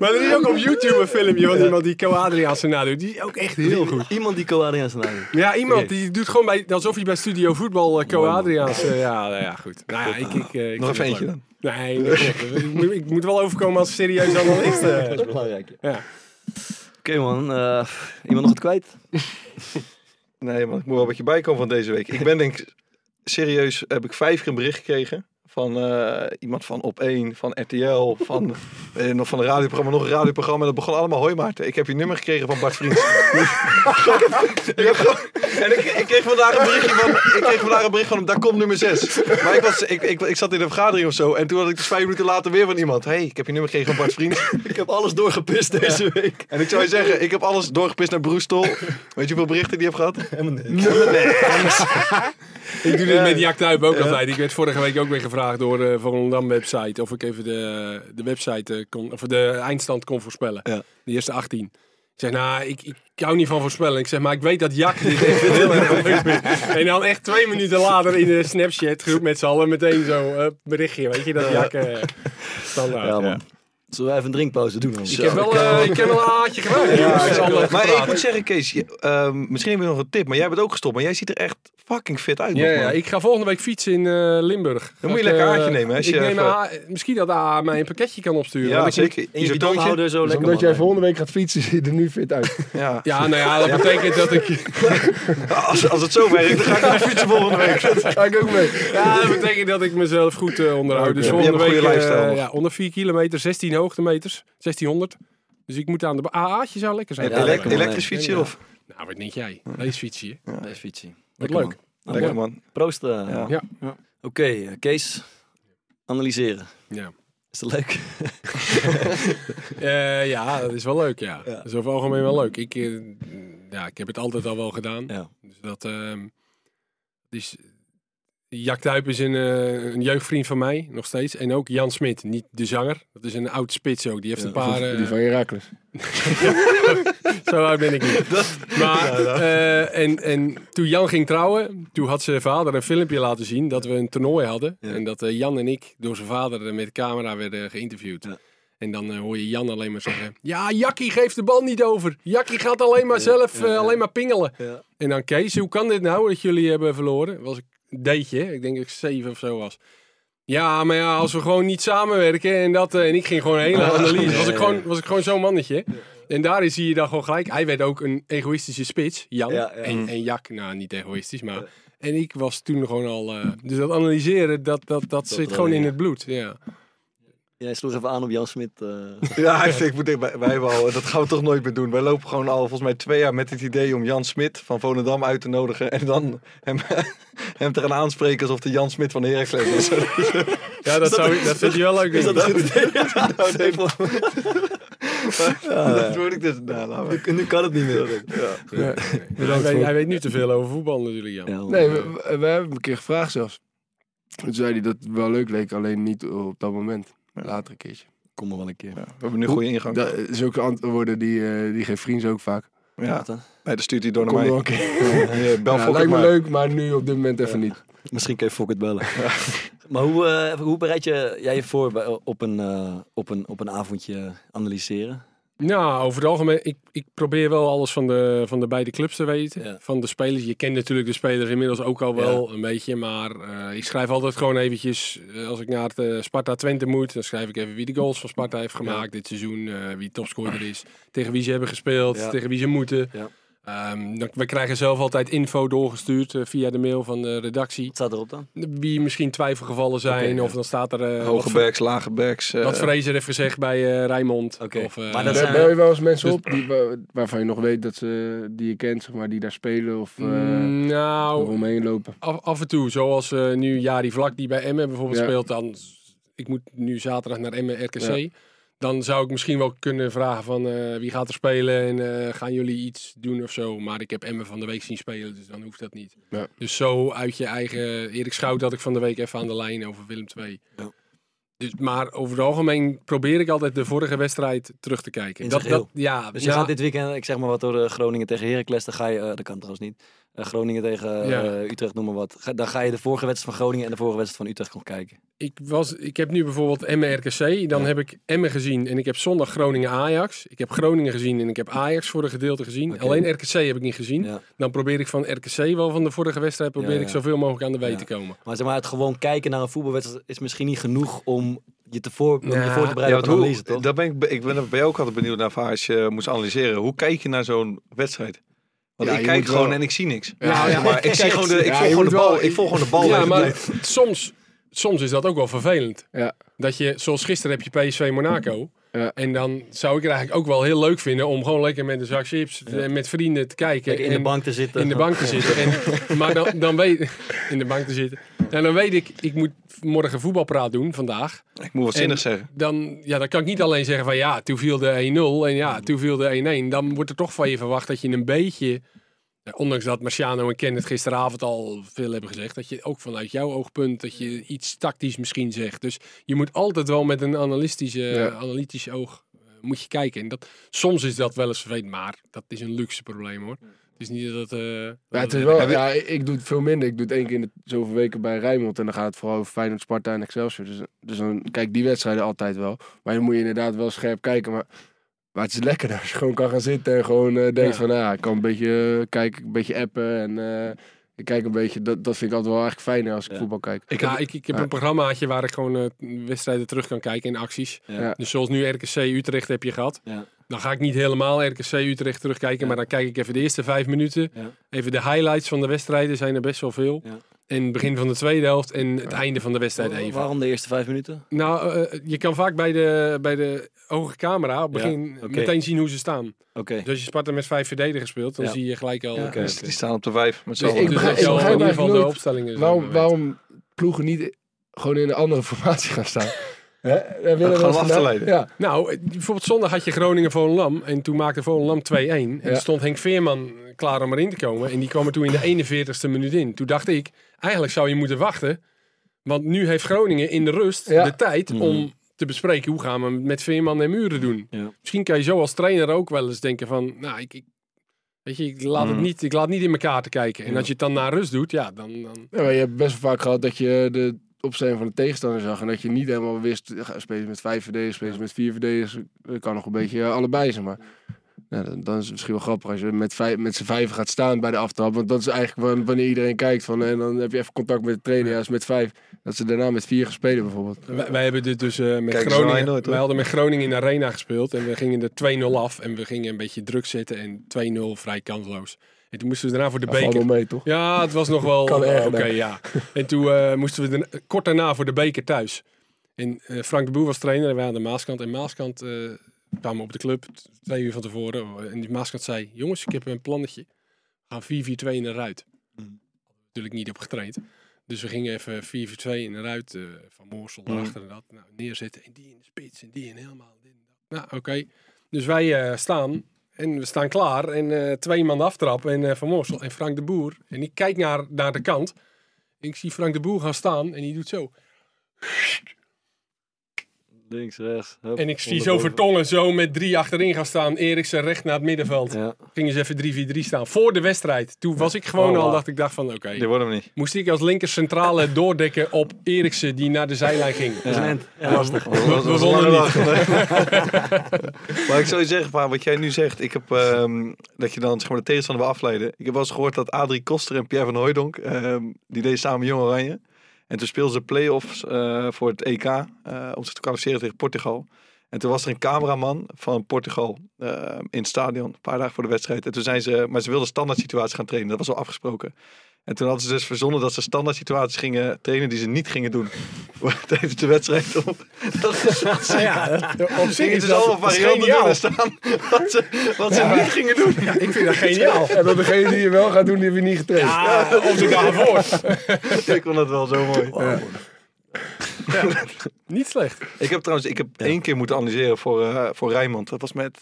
maar er is ook op YouTube een filmpje van iemand die Co-Adriaanse nadoet. Die is ook echt heel goed. Iemand die Co-Adriaanse naam heeft. Ja, iemand die doet gewoon bij, alsof hij bij Studio Voetbal uh, Co-Adriaanse... ja, nou ja, goed. Nou ja, ik... ik, eh, ik Nog het eentje dan. Nee, ik, moet, ik moet wel overkomen als serieus analist. eh. Dat is belangrijk. ja. ja. Oké man, eh, iemand nog wat kwijt? Nee, man, ik moet wel een beetje bijkomen van deze week. Ik ben denk ik, serieus, heb ik vijf keer een bericht gekregen. Van eh, iemand van Op1, van RTL, van, eh, nog van een radioprogramma, nog een radioprogramma. Dat begon allemaal, hoi Maarten, ik heb je nummer gekregen van Bart Vriends. ik heb gewoon, en ik, ik kreeg vandaag een berichtje van, ik kreeg vandaag een bericht van hem, daar komt nummer 6. Maar ik, was, ik, ik, ik zat in een vergadering of zo en toen had ik dus vijf minuten later weer van iemand. hey, ik heb je nummer gekregen van Bart Vriends. Ik heb alles doorgepist deze week. En ik zou je zeggen, ik heb alles doorgepist naar Broestol. Weet je hoeveel berichten die heb gehad? Ik doe dit met Jack Tuip ook altijd. Ik werd vorige week ook weer gevraagd door de Volendam website of ik even de, de website eh, kon, of de eindstand kon voorspellen. Ja. De eerste 18. Ik zeg, nou, ik, ik hou niet van voorspellen. Ik zeg, maar ik weet dat Jack dit echt heel erg leuk vindt. En dan echt twee minuten later in de Snapchat groep met z'n allen meteen zo eh, berichtje. Weet je, dat Jack eh standaard. Ja ja. man. Zullen wij even een drinkpauze doen? Ik heb wel, eh, ik heb wel een haatje gemaakt. Ja, Zal, maar ik moet zeggen, Kees, je, ehm, misschien heb je nog een tip, maar jij bent ook gestopt. Maar jij ziet er echt fucking fit uit. Ja, nog, ja, ik ga volgende week fietsen in eh, Limburg. Dan moet je Dat, lekker eh, haartje nemen, hè, als ik je neem even- misschien dat AA mij een pakketje kan opsturen. Ja, ik zeker. En je houder zo Dus lekker omdat jij volgende week gaat fietsen, zie je er nu fit uit. Ja. Ja, nou ja, dat betekent dat ik... Als, als het zo werkt, dan ga ik naar fietsen volgende week. Ga ik ook mee. Ja, dat betekent dat ik mezelf goed eh, onderhoud. Dus Je volgende hebt een week onder 4 kilometer, 16 hoogtemeters, 1600. Dus ik moet aan de... AA'tje zou lekker zijn. Ja, man, elektrisch nee. fietsje of? Nou, wat denk jij? Racefietsje. Fietsie. Wat Lekker, leuk. man. Lekker Ja. man. Proost. eh. Ja. Ja. Oké, eh, Kees. Analyseren. Ja. Is dat leuk? Eh, ja, dat is wel leuk, ja. Ja. Dat is over het algemeen wel leuk. Ik, ja, ik heb het altijd al wel gedaan. Ja. Dus dat ehm dus Jack Tuip is een, eh, een jeugdvriend van mij, nog steeds. En ook Jan Smit, niet de zanger. Dat is een oud spits ook. Die heeft Ja. een paar... eh, Die van Herakles. Zo oud ben ik niet. Maar, eh, en, en toen Jan ging trouwen, toen had zijn vader een filmpje laten zien dat we een toernooi hadden. Ja. En dat eh, Jan en ik door zijn vader eh, met de camera werden geïnterviewd. Ja. En dan eh, hoor je Jan alleen maar zeggen: Ja, Jakkie geeft de bal niet over. Jakkie gaat alleen maar zelf, ja, eh, ja. alleen maar pingelen. Ja. En dan Kees, hoe kan dit nou dat jullie hebben verloren? Was ik hè? ik denk dat ik zeven of zo was. Ja, maar ja, als we gewoon niet samenwerken en dat... eh, en ik ging gewoon een hele analyse. Was ik gewoon, was ik gewoon zo'n mannetje. En daarin zie je dan gewoon gelijk. Hij werd ook een egoïstische spits, Jan. Ja, ja. En, en Jak, nou niet egoïstisch, maar... En ik was toen gewoon al... eh, dus dat analyseren, dat, dat, dat, zit wel, gewoon in het bloed. Ja. Jij sloeg even aan op Jan Smit. eh. Ja, ik, ik moet, ik- wij, wij hebben al, dat gaan we toch nooit meer doen. Wij lopen gewoon al volgens mij twee jaar met het idee om Jan Smit van Volendam uit te nodigen. En dan hem, hem te gaan aanspreken alsof de Jan Smit van Heracles is. Ja, dat, zou, dat vind je wel leuk. Is dat een ik. goed idee? Nou, nee, Ja, dat word ik dus. Nou. Nu, nu kan het niet meer. Ja. Hij weet, hij weet nu te veel over voetbal natuurlijk, Jan. Ja, Nee, we, we- we hebben hem een keer gevraagd zelfs. Toen zei hij dat het wel leuk leek, alleen niet op dat moment. Later een keertje. Kom maar wel een keer. We hebben nu een goede ingang. Dat, zulke antwoorden die, eh die geeft vrienden ook vaak. Ja, dan? nee, dat stuurt hij door naar Kom mij. nog een keer. Ja, Bel Ja, lijkt me maar. leuk, maar nu op dit moment even niet. Misschien kun je Fokker het bellen. Maar hoe, eh, hoe bereid je, jij je voor op, een, eh, op, een, op een avondje analyseren? Nou, over het algemeen, ik, ik probeer wel alles van de, van de beide clubs te weten. Ja. Van de spelers. Je kent natuurlijk de spelers inmiddels ook al wel een beetje. Maar eh, ik schrijf altijd gewoon eventjes, eh, als ik naar het eh, Sparta Twente moet, dan schrijf ik even wie de goals van Sparta heeft gemaakt dit seizoen. wie topscorer is. Tegen wie ze hebben gespeeld. Tegen wie ze moeten. Ehm, dan, we krijgen zelf altijd info doorgestuurd eh, via de mail van de redactie. Wat staat erop dan? Wie misschien twijfelgevallen zijn. Ja. Of dan staat er... eh, Hoge backs, lage backs. eh, wat Fraser heeft gezegd bij Rijnmond. Oké, Of, eh, maar dat Bel zijn- bel je wel eens mensen Dus- op die, waarvan je nog weet dat ze, die je kent, zeg maar, die daar spelen of eh Mm, nou, eromheen lopen? af, af en toe, zoals nu Jari Vlak die bij Emmen bijvoorbeeld Ja. speelt, dan ik moet nu zaterdag naar Emmen RKC. Ja. Dan zou ik misschien wel kunnen vragen van eh, wie gaat er spelen en eh, gaan jullie iets doen of zo. Maar ik heb Emmen van de week zien spelen, dus dan hoeft dat niet. Ja. Dus zo uit je eigen... Erik Schout had ik van de week even aan de lijn over Willem II. Ja. Dus, maar over het algemeen probeer ik altijd de vorige wedstrijd terug te kijken. In Dat, dat, ja, Dus je ja, gaat dit weekend, ik zeg maar wat door eh, Groningen tegen Heracles, dan ga je, dat kan trouwens niet. Eh, Groningen tegen Ja. eh, Utrecht, noem maar wat. Ga- dan ga je de vorige wedstrijd van Groningen en de vorige wedstrijd van Utrecht nog kijken. ik, was, ik heb nu bijvoorbeeld Emmen RKC. Dan Ja. heb ik Emmen gezien en ik heb zondag Groningen Ajax. Ik heb Groningen gezien en ik heb Ajax voor een gedeelte gezien. Alleen RKC heb ik niet gezien. Ja. Dan probeer ik van RKC wel van de vorige wedstrijd probeer Ja, ja. ik zoveel mogelijk aan de weet Ja. te komen. Maar zeg maar, het gewoon kijken naar een voetbalwedstrijd is misschien niet genoeg om je, te voor, om je voor te bereiden op analyse, toch? daar ben ik, ik ben er bij jou ook altijd benieuwd naar als je moest analyseren. Hoe kijk je naar zo'n wedstrijd? Want Ja, ik kijk gewoon wel- en ik zie niks. Nou ja, maar ik zie gewoon de, ik Ja, volg gewoon de bal. wel- ik volg gewoon de bal. ja, maar soms, soms is dat ook wel vervelend. Ja. Dat je, zoals gisteren heb je PSV Monaco. Ja. En dan zou ik het eigenlijk ook wel heel leuk vinden om gewoon lekker met een zak chips en met vrienden te kijken. Lekker in de bank te zitten. in de bank te zitten. En, maar dan, dan weet in de bank te zitten. En dan weet ik, ik moet morgen voetbalpraat doen vandaag. Ik moet wat En- zinnigs zeggen. Dan, ja, dan kan ik niet alleen zeggen van ja, toen viel de 1-0 en ja, toen viel de 1-1. Dan wordt er toch van je verwacht dat je een beetje, ja, ondanks dat Marciano en Ken het gisteravond al veel hebben gezegd, dat je ook vanuit jouw oogpunt dat je iets tactisch misschien zegt. Dus je moet altijd wel met een analytische, Ja. analytisch oog eh, moet je kijken. En dat, soms is dat wel eens vervelend, maar dat is een luxe probleem hoor. Het is niet dat... eh, Ja, het is wel, ja, ik ik doe het veel minder. Ik doe het één keer in de zoveel weken bij Rijnmond. En dan gaat het vooral over Feyenoord, Sparta en Excelsior. Dus, dus dan kijk die wedstrijden altijd wel. Maar dan moet je inderdaad wel scherp kijken. Maar, maar het is lekker als je gewoon kan gaan zitten en gewoon eh, denkt Ja. van... Nou, ja, ik kan een beetje eh, kijken, een beetje appen en... eh, ik kijk een beetje, dat, dat vind ik altijd wel eigenlijk fijner als ik Ja. voetbal kijk. Ik ja, heb, ik, ik heb Ja. een programmaatje waar ik gewoon eh, wedstrijden terug kan kijken in acties. Ja. Ja. Dus zoals nu RKC Utrecht heb je gehad. Ja. Dan ga ik niet helemaal RKC Utrecht terugkijken, Ja. maar dan kijk ik even de eerste vijf minuten. Ja. Even de highlights van de wedstrijden zijn er best wel veel. En het begin van de tweede helft en het einde van de wedstrijd even. Waarom de eerste vijf minuten? Nou, eh, je kan vaak bij de, bij de hoge camera op begin Ja, meteen zien hoe ze staan. Oké. Dus als je Sparta met vijf verdedigers speelt, dan Ja. zie je gelijk al... Ja. dus oké. die staan op de vijf. Met Dus ik Dus begrijp- al in ieder geval de opstellingen waarom ploegen niet gewoon in een andere formatie gaan staan? Hè? Hebben we achterleiden. Ja. Nou, bijvoorbeeld zondag had je Groningen Volendam en toen maakte Volendam 2-1. En Ja. toen stond Henk Veerman klaar om erin te komen en die kwam er toen in de 41ste minuut in. Toen dacht ik, eigenlijk zou je moeten wachten, want nu heeft Groningen in de rust Ja. de tijd Mhm. om te bespreken hoe gaan we het met Veerman en Muren doen. Ja. Misschien kan je zo als trainer ook wel eens denken van, nou, ik, ik weet je, ik laat, het Mhm. niet, ik laat niet in elkaar te kijken. En als je het dan naar rust doet, ja, dan... dan Ja, maar je hebt best wel vaak gehad dat je de opstelling van de tegenstander zag. En dat je niet helemaal wist, spelen ze met vijf verdedigers, spelen met vier verdedigers. Dat kan nog een beetje eh, allebei, zeg maar. Ja, dan, dan is het misschien wel grappig als je met, vijf, met z'n vijven gaat staan bij de aftrap. Want dat is eigenlijk wan- wanneer iedereen kijkt. Van, en dan heb je even contact met de trainer. Ja, als met vijf. Dat ze daarna met vier gaan spelen bijvoorbeeld. Wij, wij hebben dit dus eh, met Kijk, Groningen. nooit, wij hadden met Groningen in de arena gespeeld en we gingen er 2-0 af en we gingen een beetje druk zitten en 2-0 vrij kansloos. En toen moesten we daarna voor de beker. wel mee, toch? Ja, het was nog wel Kan eh, erger oké, dan. ja. En toen eh, moesten we de, kort daarna voor de beker thuis. En eh, Frank de Boer was trainer en wij aan de Maaskant. En Maaskant eh kwamen op de club twee uur van tevoren. En die Maaskant zei, jongens, ik heb een plannetje. We gaan 4-4-2 in de ruit. Mm. Natuurlijk niet op getraind. Dus we gingen even 4-4-2 in de ruit. eh, van Moorsel Mm. achter en dat. Nou, neerzetten. En die in de spits en die in helemaal. dit en dat. Nou, oké. Dus wij eh, staan en we staan klaar. En eh, twee man aftrap. En eh, Van Moorsel en Frank de Boer. En ik kijk naar, naar de kant. Ik zie Frank de Boer gaan staan. En die doet zo. Links, rechts. hup, En ik zie zo. Vertongen zo met drie achterin gaan staan. Eriksen recht naar het middenveld. Ja. Gingen ze even 3-4-3 staan. Voor de wedstrijd. Toen was ik gewoon Oh, al, dacht ik dacht van oké. Die worden hem niet. Moest ik als linker centrale doordekken op Eriksen die naar de zijlijn ging. Dat is een end. Ja, Ja, lastig. We wonnen niet. maar ik zou je zeggen, maar wat jij nu zegt, ik heb ehm, dat je dan zeg maar, de tegenstander wil afleiden. Ik heb wel eens gehoord dat Adrie Koster en Pierre van Hooijdonk, ehm, die deden samen Jong Oranje. En toen speelden ze play-offs eh, voor het EK eh, om zich te kwalificeren tegen Portugal. En toen was er een cameraman van Portugal eh, in het stadion, een paar dagen voor de wedstrijd. En toen zijn ze, maar ze wilden standaard situaties gaan trainen, dat was al afgesproken. En toen hadden ze dus verzonnen dat ze standaard situaties gingen trainen die ze niet gingen doen tijdens de wedstrijd. Dat is wat ze, Ja, dat- op zich is ze dat, allemaal dat varianten staan wat ze, wat ze niet gingen doen. Ik vind dat geniaal. En dan degene die je wel gaat doen, die heb je niet getraind. Ja, op de dag ervoor. Ik vond dat wel zo mooi. Niet slecht. Ik heb trouwens, ik heb Ja. één keer moeten analyseren voor, eh, voor Rijnmond. Dat was met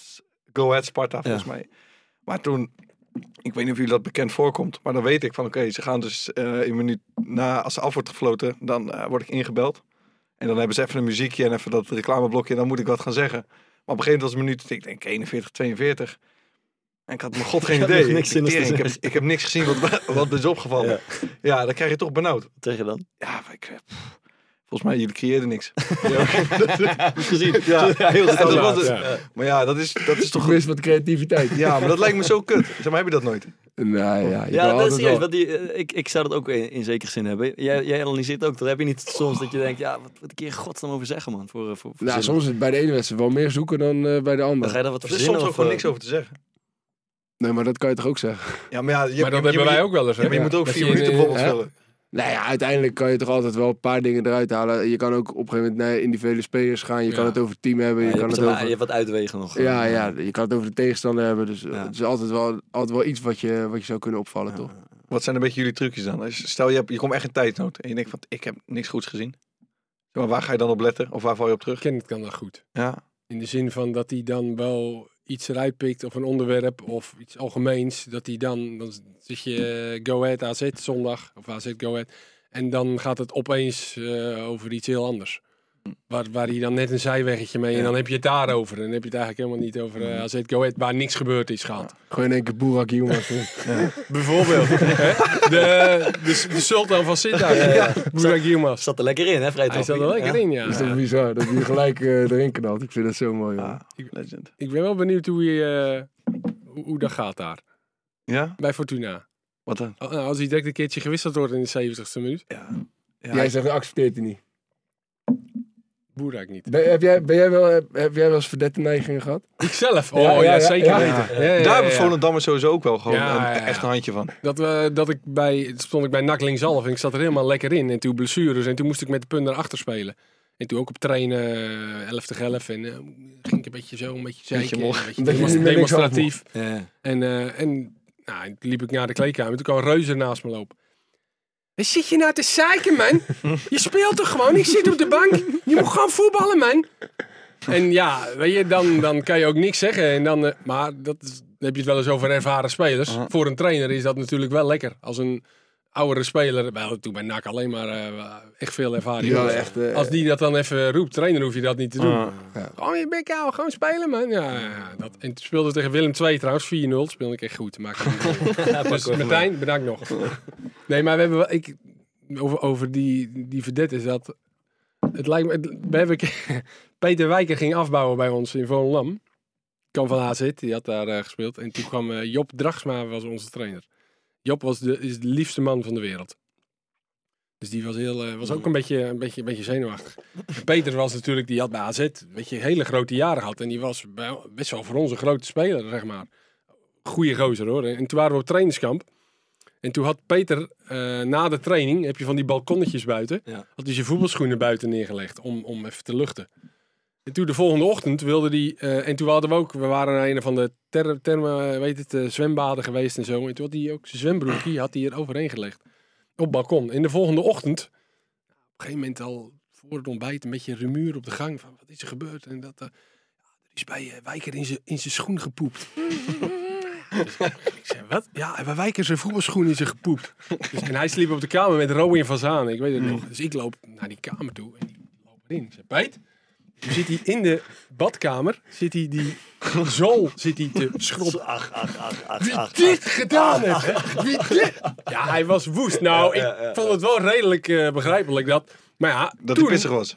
Go Ahead Sparta volgens mij. Maar toen, ik weet niet of jullie dat bekend voorkomt, maar dan weet ik van oké, ze gaan dus eh in minuut na, als ze af wordt gefloten, dan eh, word ik ingebeld. En dan hebben ze even een muziekje en even dat reclameblokje en dan moet ik wat gaan zeggen. Maar op een gegeven moment was het minuut, ik denk 41, 42. En ik had mijn god geen idee. niks ik, ik, heb, ik heb niks gezien wat, wat is opgevallen. Ja. Ja. dan krijg je toch benauwd. Wat zeg je dan? Ja, ik, eh, pff, volgens mij, jullie creëerden niks. Gezien. Ja. heel En dat standaard. was het. Ja. Maar ja, dat is, dat is Toch toch... mis wat creativiteit. Ja, maar dat lijkt me zo kut. Zeg maar, heb je dat nooit? Nou ja, Ja, dat is serieus. wel- die, eh, ik, ik zou dat ook in, in zekere zin hebben. Jij, jij analyseert ook. Dat heb je niet soms dat je denkt, ja, wat moet ik hier in godsnaam over zeggen, man? Voor, eh, voor, voor Nou, soms is het bij de ene wedstrijd wel meer zoeken dan eh, bij de Dan andere. ga je daar wat Er is soms ook gewoon niks over te zeggen. Nee, maar dat kan je toch ook zeggen? Ja, maar ja, je, Maar dat je- hebben je- wij ook wel eens. Ja, hè? maar je moet ook Dat vier minuten bijvoorbeeld vullen. Nou ja, uiteindelijk kan je toch altijd wel een paar dingen eruit halen. Je kan ook op een gegeven moment naar individuele spelers gaan. Je kan het over het team hebben. ja, Je je, kan hebt het er- over... je hebt wat uitwegen nog. Ja, eh, ja, je kan het over de tegenstander hebben. Dus eh, Ja. het is altijd wel, altijd wel iets wat je, wat je zou kunnen opvallen, toch? Wat zijn een beetje jullie trucjes dan? Als je- Stel, je, hebt, je komt echt in tijdnood en je denkt van, ik heb niks goeds gezien. Maar waar ga je dan op letten? Of waar val je op terug? Kenneth kan dat goed. Ja, In de zin van dat hij dan wel iets eruit pikt of een onderwerp of iets algemeens. Dat hij dan, dan zit je eh, Go Ahead AZ zondag of AZ Go Ahead. En dan gaat het opeens eh, over iets heel anders. Waar, waar hij dan net een zijweggetje mee en dan heb je het daarover. En dan heb je het eigenlijk helemaal niet over eh, AZ Go Ahead waar niks gebeurd is gehad. Gewoon in één keer Boerak. Bijvoorbeeld. hè? de, de, de sultan van Sittard. Ja. Burak Yilmaz. Zat er lekker in, hè, Hij zat er lekker in, ja. Dat is toch bizar dat hij gelijk eh, erin knalt. Ik vind dat zo mooi, ah, legend. Ik ben wel benieuwd hoe, je, eh, hoe, hoe dat gaat daar. Ja? Bij Fortuna. Wat dan? Oh, nou, als hij direct een keertje gewisseld wordt in de 70ste minuut. Ja. ja Jij zegt, accepteert hij niet. Boerak niet. Ben, heb, jij, ben jij wel, heb, heb jij wel eens verdette neigingen gehad? Ikzelf? Oh Ja, ja, ja, ja, zeker ja. weten. Ja, ja, Daar ja, heb ja. Volendam sowieso ook wel gewoon Ja, een, ja, ja. echt een handje van. Dat, we, dat ik bij, stond ik bij NAC linkshalf en ik zat er helemaal lekker in. En toen blessures en toen moest ik met de punt naar achter spelen. En toen ook op trainen, eh, 11 tegen 11. En eh, ging ik een beetje zo, een beetje zeiken. Beetje Een beetje demonstratief. Ja. En, eh, en nou, liep ik naar de kleedkamer. Toen kwam Reuzer naast me lopen. Wat zit je nou te zeiken, man? Je speelt toch gewoon? Ik zit op de bank. Je moet gewoon voetballen, man. En ja, weet je, dan, dan kan je ook niks zeggen. En dan, eh, maar dat is, dan heb je het wel eens over ervaren spelers. Voor een trainer is dat natuurlijk wel lekker. Als een oudere speler, wel, toen bij NAC alleen maar eh, echt veel ervaring. Ja, had. echt. eh, Als die dat dan even roept, trainer hoef je dat niet te doen. Ah. Gewoon je bek houden, gewoon spelen man. Ja, dat. En toen speelde tegen Willem II trouwens, 4-0. Speelde ik echt goed. Maar dus Martijn, bedankt nog. Nee, maar we hebben wel, ik, over, over die, die verdette is dat, het lijkt me, het- we hebben, Peter Wijker ging afbouwen bij ons in Volendam. kwam van AZ, die had daar eh, gespeeld. En toen kwam Job Dragsma, was onze trainer. Job was de, is de liefste man van de wereld. Dus die was, heel, eh, was ook een beetje, een, beetje, een beetje zenuwachtig. En Peter was natuurlijk, die had bij AZ weet je, hele grote jaren gehad. En die was bij- best wel voor ons een grote speler, zeg maar. Goeie gozer hoor. En toen waren we op trainingskamp. En toen had Peter, eh, na de training, heb je van die balkonnetjes buiten. Ja. Had hij zijn voetbalschoenen buiten neergelegd om, om even te luchten. En toen de volgende ochtend wilde hij, eh, en toen hadden we ook, we waren naar een van de ter, termen, weet het, eh, zwembaden geweest en zo. En toen had hij ook zijn zwembroekje, had hij er overheen gelegd. Op het balkon. En de volgende ochtend, op een gegeven moment al voor het ontbijt, een beetje rumuur op de gang. Van, wat is er gebeurd? En dat, eh, ja, er is bij eh, Wijker in zijn schoen gepoept. Dus ik zei, wat? Ja, bij Wijker zijn voetbalschoen in zijn gepoept. Dus, en hij sliep op de kamer met Rowan van Zaan. Ik weet het nog. Dus ik loop naar die kamer toe en die loop erin. Ik zeg, Peet, zit hij in de badkamer, zit hij die zool zit hij te schrobben. Ach, ach, ach, ach, Wie ach. dit gedaan heeft. Wie dit? Ja, hij was woest. Nou, ik Ja, ja, ja. vond het wel redelijk eh, begrijpelijk dat. Maar ja, Dat toen, hij pissig was.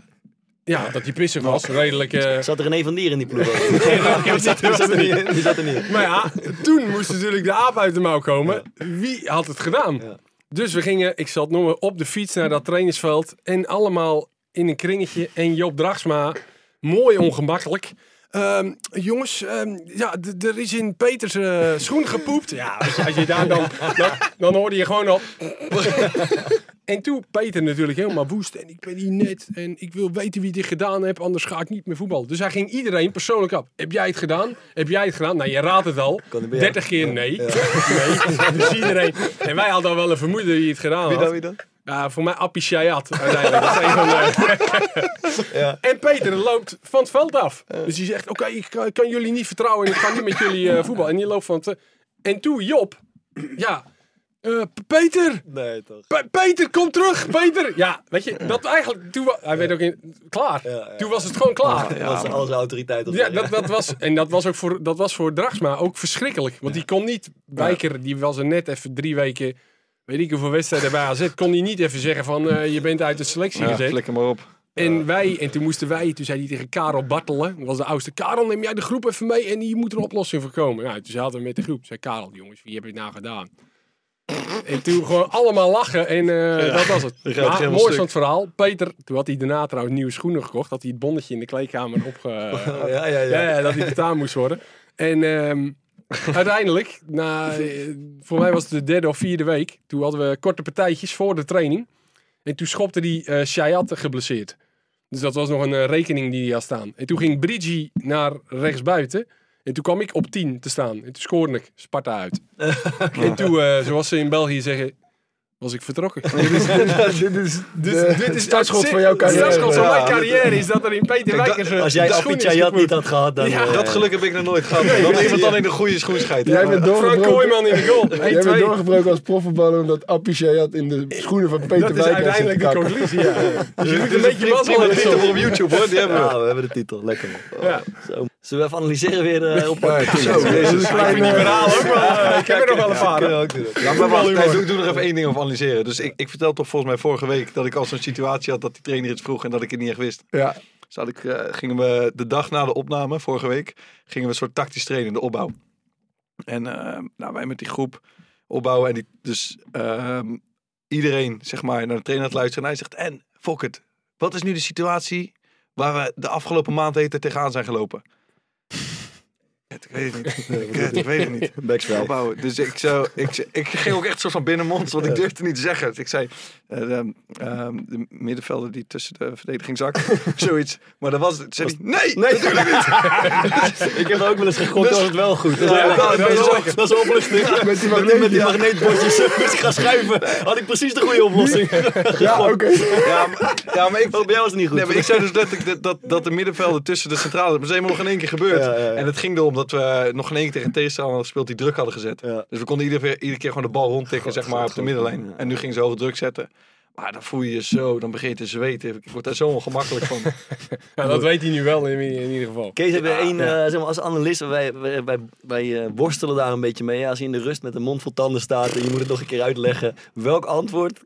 Ja, dat hij pissig was. Redelijk. eh, Zat er René van Dier in die ploeg? die Die zat er niet in. Die zat er niet in. Maar ja, toen moest natuurlijk de aap uit de mouw komen. Wie had het gedaan? Ja. Dus we gingen, ik zal het noemen, op de fiets naar dat trainingsveld. En allemaal in een kringetje. En Joop Dragsma, mooi ongemakkelijk. Ehm, jongens, ehm, ja, er is in Peters eh, schoen gepoept. Ja, als je, als je daar dan, dan, dan hoorde je gewoon al... En toen Peter natuurlijk helemaal woest. En ik ben hier net. En ik wil weten wie dit gedaan heeft. Anders ga ik niet meer voetballen. Dus hij ging iedereen persoonlijk af. Heb jij het gedaan? Heb jij het gedaan? Nou, je raadt het al. Kan het bij jou? 30 keer nee. nee. Dus iedereen. En wij hadden al wel een vermoeden wie het gedaan Wie had. dan, wie dan? Ja, voor mij Appie Shayat uiteindelijk. Dat is een van de... Ja. En Peter loopt van het veld af. Dus die zegt, oké, ik kan, kan jullie niet vertrouwen. En ik ga niet met jullie eh, voetbal. En die loopt van het... En toen Job. Ja. eh, Peter. Nee, toch. Pe- Peter, kom terug, Peter! Ja, weet je, dat eigenlijk, toen hij werd ook in, klaar. Ja, ja. Toen was het gewoon klaar. Dat was al zijn autoriteit. op Ja, dat, dat was, en dat was ook voor, dat was voor Dragsma ook verschrikkelijk. Want die kon niet, Wijker, die was er net even drie weken, weet ik hoeveel wedstrijden bij AZ, kon hij niet even zeggen van, eh, je bent uit de selectie Ja, gezet. flikker maar op. En wij, en toen moesten wij, toen zei hij tegen Karel Bartelen, dat was de oudste, Karel neem jij de groep even mee en hier moet er een oplossing voor komen. Nou, toen zaten we met de groep, zei Karel, jongens, wie heb je het nou gedaan? En toen gewoon allemaal lachen en eh, dat was het. Maar mooi stuk. van het verhaal, Peter, toen had hij daarna trouwens nieuwe schoenen gekocht, had hij het bonnetje in de kleedkamer opge... Ja, ja, ja. ja, ja, dat hij betaald moest worden. En ehm, uiteindelijk, na, voor mij was het de derde of vierde week, toen hadden we korte partijtjes voor de training. En toen schopte die Shayat geblesseerd. Dus dat was nog een eh, rekening die hij had staan. En toen ging Brigi naar rechtsbuiten. En toen kwam ik op 10 te staan. En toen scoorde ik Sparta uit. En toen, eh, zoals ze in België zeggen, was ik vertrokken. dit is, dit is Dus de dit is startschot het- van jouw Het carrière. startschot van mijn carrière is dat er in Peter Wijkers... eh, Als jij de Appie Chayat niet had gehad, dan... Ja, eh, Dat geluk heb ik nog nooit gehad. Dat iemand dan in de goede schoen scheidt. Jij bent Frank doorgebroken, Kooijman in de goal. 1-2. jij bent doorgebroken als profvoetballer omdat Appie Shayat in de schoenen van Peter Dat is uiteindelijk de conclusie, ja. Dus je moet een beetje mazzel hebben. titel op YouTube hoor, die hebben we. Ja, we hebben de titel. Lekker man. Ja. Zullen we even analyseren weer eh, op Ja, zo, deze is een Ik ook wel... eh, ik heb er nog wel een doe, doe nog even één ding over analyseren. Dus ik, ik vertel toch volgens mij vorige week dat ik al zo'n situatie had dat die trainer iets vroeg en dat ik het niet echt wist. Ja, Dus had ik, eh, gingen we de dag na de opname, vorige week, gingen we een soort tactisch trainen in de opbouw. En eh, nou, wij met die groep opbouwen en die, dus ehm, iedereen zeg maar naar de trainer aan het luisteren. En hij zegt, en Fokkert, wat is nu de situatie waar we de afgelopen maand eten tegenaan zijn gelopen? Ik weet het niet. Ik weet het niet. Backspel. Opbouwen. Dus ik, zou, ik, ik ging ook echt soort van binnenmond, want ik durfde niet te zeggen. Dus ik zei, eh, de, ehm, de middenvelder die tussen de verdediging zakt, zoiets. Maar dat was het. Zei hij, nee, Nee, natuurlijk niet. ik heb ook wel eens gegokt, was het wel goed. Dat is, Ja, dat, dat dat is ook- dat is een opluchting. met die magneet. met die ja. magneetbordjes ik gaan schuiven. Had ik precies de goede oplossing. Ja, oké. Ja, maar, ja, maar ik, bij jou was het niet goed. Nee, maar ik zei dus letterlijk dat, dat, dat de middenvelden tussen de centrale... Dat is helemaal nog in één keer gebeurd. Ja, ja, ja. En het ging erom dat we nog in één keer tegen een tegenstander gespeeld die druk hadden gezet. Ja. Dus we konden iedere, keer- iedere keer gewoon de bal rondtikken, zeg maar, op de middenlijn. Ja. En nu ging ze hoge druk zetten. Maar dan voel je je zo, dan begin je te zweten. Ik word daar zo ongemakkelijk van. Ja, dat weet hij nu wel in, in ieder geval. Kees heb je één, eh, zeg maar, als analist, wij, wij, wij, wij eh, worstelen daar een beetje mee. Als je in de rust met een mond vol tanden staat en je moet het nog een keer uitleggen. Welk antwoord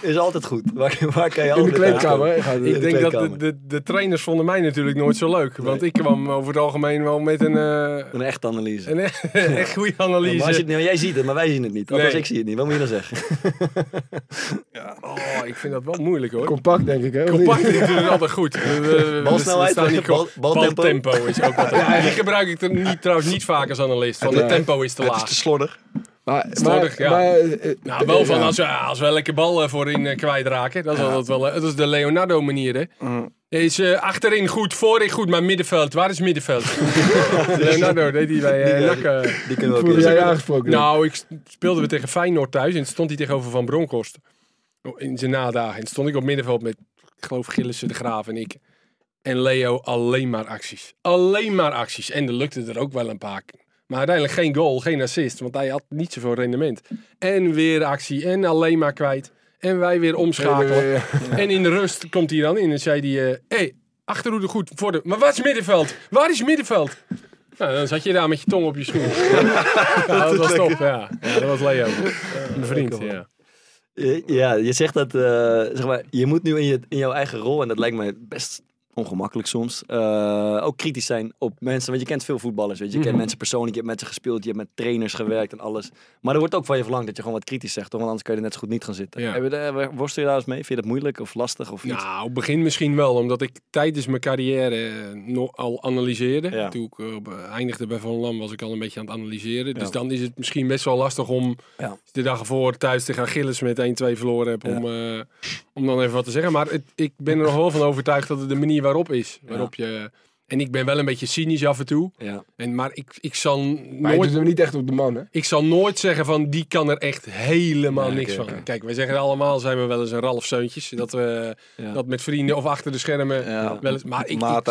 is altijd goed. Waar, waar kan je In de kleedkamer. Ik de denk dat de, kleedkamer. de, de trainers vonden mij natuurlijk nooit zo leuk. Want ik kwam over het algemeen wel met een, eh, Een echte analyse. een echt goede Ja, analyse. maar als je het, nou, jij ziet het, maar wij zien het niet. Althans, Nee. ik zie het niet. Wat moet je dan zeggen? Oh, ik vind dat wel moeilijk hoor. Compact, denk ik. Hè? Compact is natuurlijk altijd goed. We- we- Balsnelheid, niet bal- bal, baltempo. baltempo is ook altijd. Ja, die gebruik ik er niet, trouwens niet vaak als analist. Want het Nee. tempo is te Het is laag. te slordig. Maar, maar, ja. maar, eh, Nou, wel van ja. als we, als we elke bal eh, voorin eh, kwijtraken. Dat is altijd wel. dat is de Leonardo manier, hè? Mm. Is achterin goed, voorin goed, maar middenveld. Waar is middenveld? Leonardo deed hij bij eh, eh. Die kunnen we jij aangesproken? Nou, ik speelde we tegen Feyenoord thuis en stond hij tegenover Van Bronckhorst. Oh, In zijn nadagen. En stond ik op middenveld met, ik geloof, Gillissen, De Graaf en ik. En Leo alleen maar acties. Alleen maar acties. En er lukte er ook wel een paar. Maar uiteindelijk geen goal, geen assist. Want hij had niet zoveel rendement. En weer actie. En alleen maar kwijt. En wij weer omschakelen. Ja, ja, ja. En in de rust komt hij dan in en zei hij... eh hey, achterhoede goed. Voor de... Maar wat is middenveld? Waar is middenveld? Nou, dan zat je daar met je tong op je schoen. ja, dat was top, ja. ja. Dat was Leo. Mijn vriend, ja. Eh, Ja, je zegt dat, eh, zeg maar, je moet nu in, je, in jouw eigen rol, en dat lijkt mij best ongemakkelijk soms, eh, ook kritisch zijn op mensen. Want je kent veel voetballers, weet je. Je kent mensen persoonlijk, je hebt met ze gespeeld, je hebt met trainers gewerkt en alles. Maar er wordt ook van je verlangd dat je gewoon wat kritisch zegt, toch? Want anders kan je er net zo goed niet gaan zitten. Ja. Heb worstel je daar eens mee? Vind je dat moeilijk of lastig of? Nou, op het begin misschien wel, omdat ik tijdens mijn carrière eh, nog al analyseerde. Ja. Toen ik eh, eindigde bij Van Lam was ik al een beetje aan het analyseren. Dus Ja. dan is het misschien best wel lastig om de dag ervoor thuis tegen Achilles met 1-2 verloren heb. Om, om dan even wat te zeggen. Maar het, ik ben er nog wel van overtuigd dat het de manier waarop is. Waarop je, en ik ben wel een beetje cynisch af en toe. Ja. En, maar ik, ik, zal Maar je nooit, doet hem niet echt op de man, hè? ik zal nooit zeggen van die kan er echt helemaal niks van. Kijk, wij zeggen allemaal, zijn we wel eens een Ralf Seuntjes. Dat we Ja. dat met vrienden of achter de schermen Ja. wel eens. Maar ik, Maat.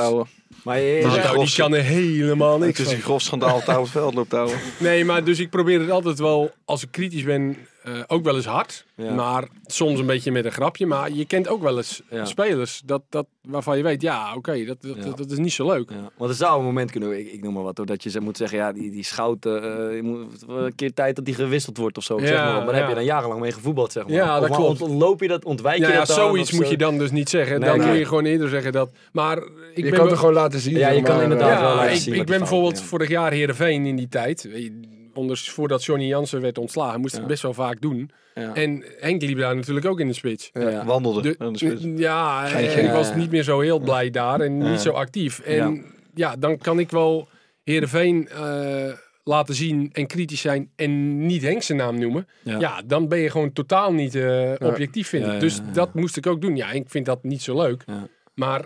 Maar je, je maar die kan er helemaal Het niks is van. een grof schandaal op het veld loopt houden. Nee, maar dus ik probeer het altijd wel, als ik kritisch ben, eh, ook wel eens hard. Ja. Maar soms een beetje met een grapje. Maar je kent ook wel eens Ja. spelers dat, dat, waarvan je weet, ja, oké, dat, dat, Ja. dat is niet zo leuk. Ja, want er zou een moment kunnen, ik, ik noem maar wat, hoor, dat je ze moet zeggen, ja, die, die schouten, eh, je moet een keer tijd dat die gewisseld wordt of zo. Ja, zeg maar. Maar daar heb je dan jarenlang mee gevoetbald, zeg maar. Ja, dat klopt. Ontloop je dat, ontwijk je ja, dat dan, zoiets moet zo? je dan dus niet zeggen. Nee, dan nee. moet je gewoon eerder zeggen dat. Maar ik Je ben kan het gewoon laten zien. Ja, je kan inderdaad wel laten ik, zien ik ben bijvoorbeeld vorig jaar Heerenveen in die tijd. Weet je, Onder, voordat Johnny Jansen werd ontslagen, moest ik Ja. het best wel vaak doen. Ja. En Henk liep daar natuurlijk ook in de spits. Ja, ja. Wandelde. De- aan de spits. ja, en ik was niet meer zo heel blij daar en Ja. niet zo actief. En Ja. ja, dan kan ik wel Heerenveen eh laten zien en kritisch zijn en niet Henk zijn naam noemen. Ja. Ja, dan ben je gewoon totaal niet eh, objectief, vind ik. Dus ja, ja. dat moest ik ook doen. Ja, ik vind dat niet zo leuk. Ja. Maar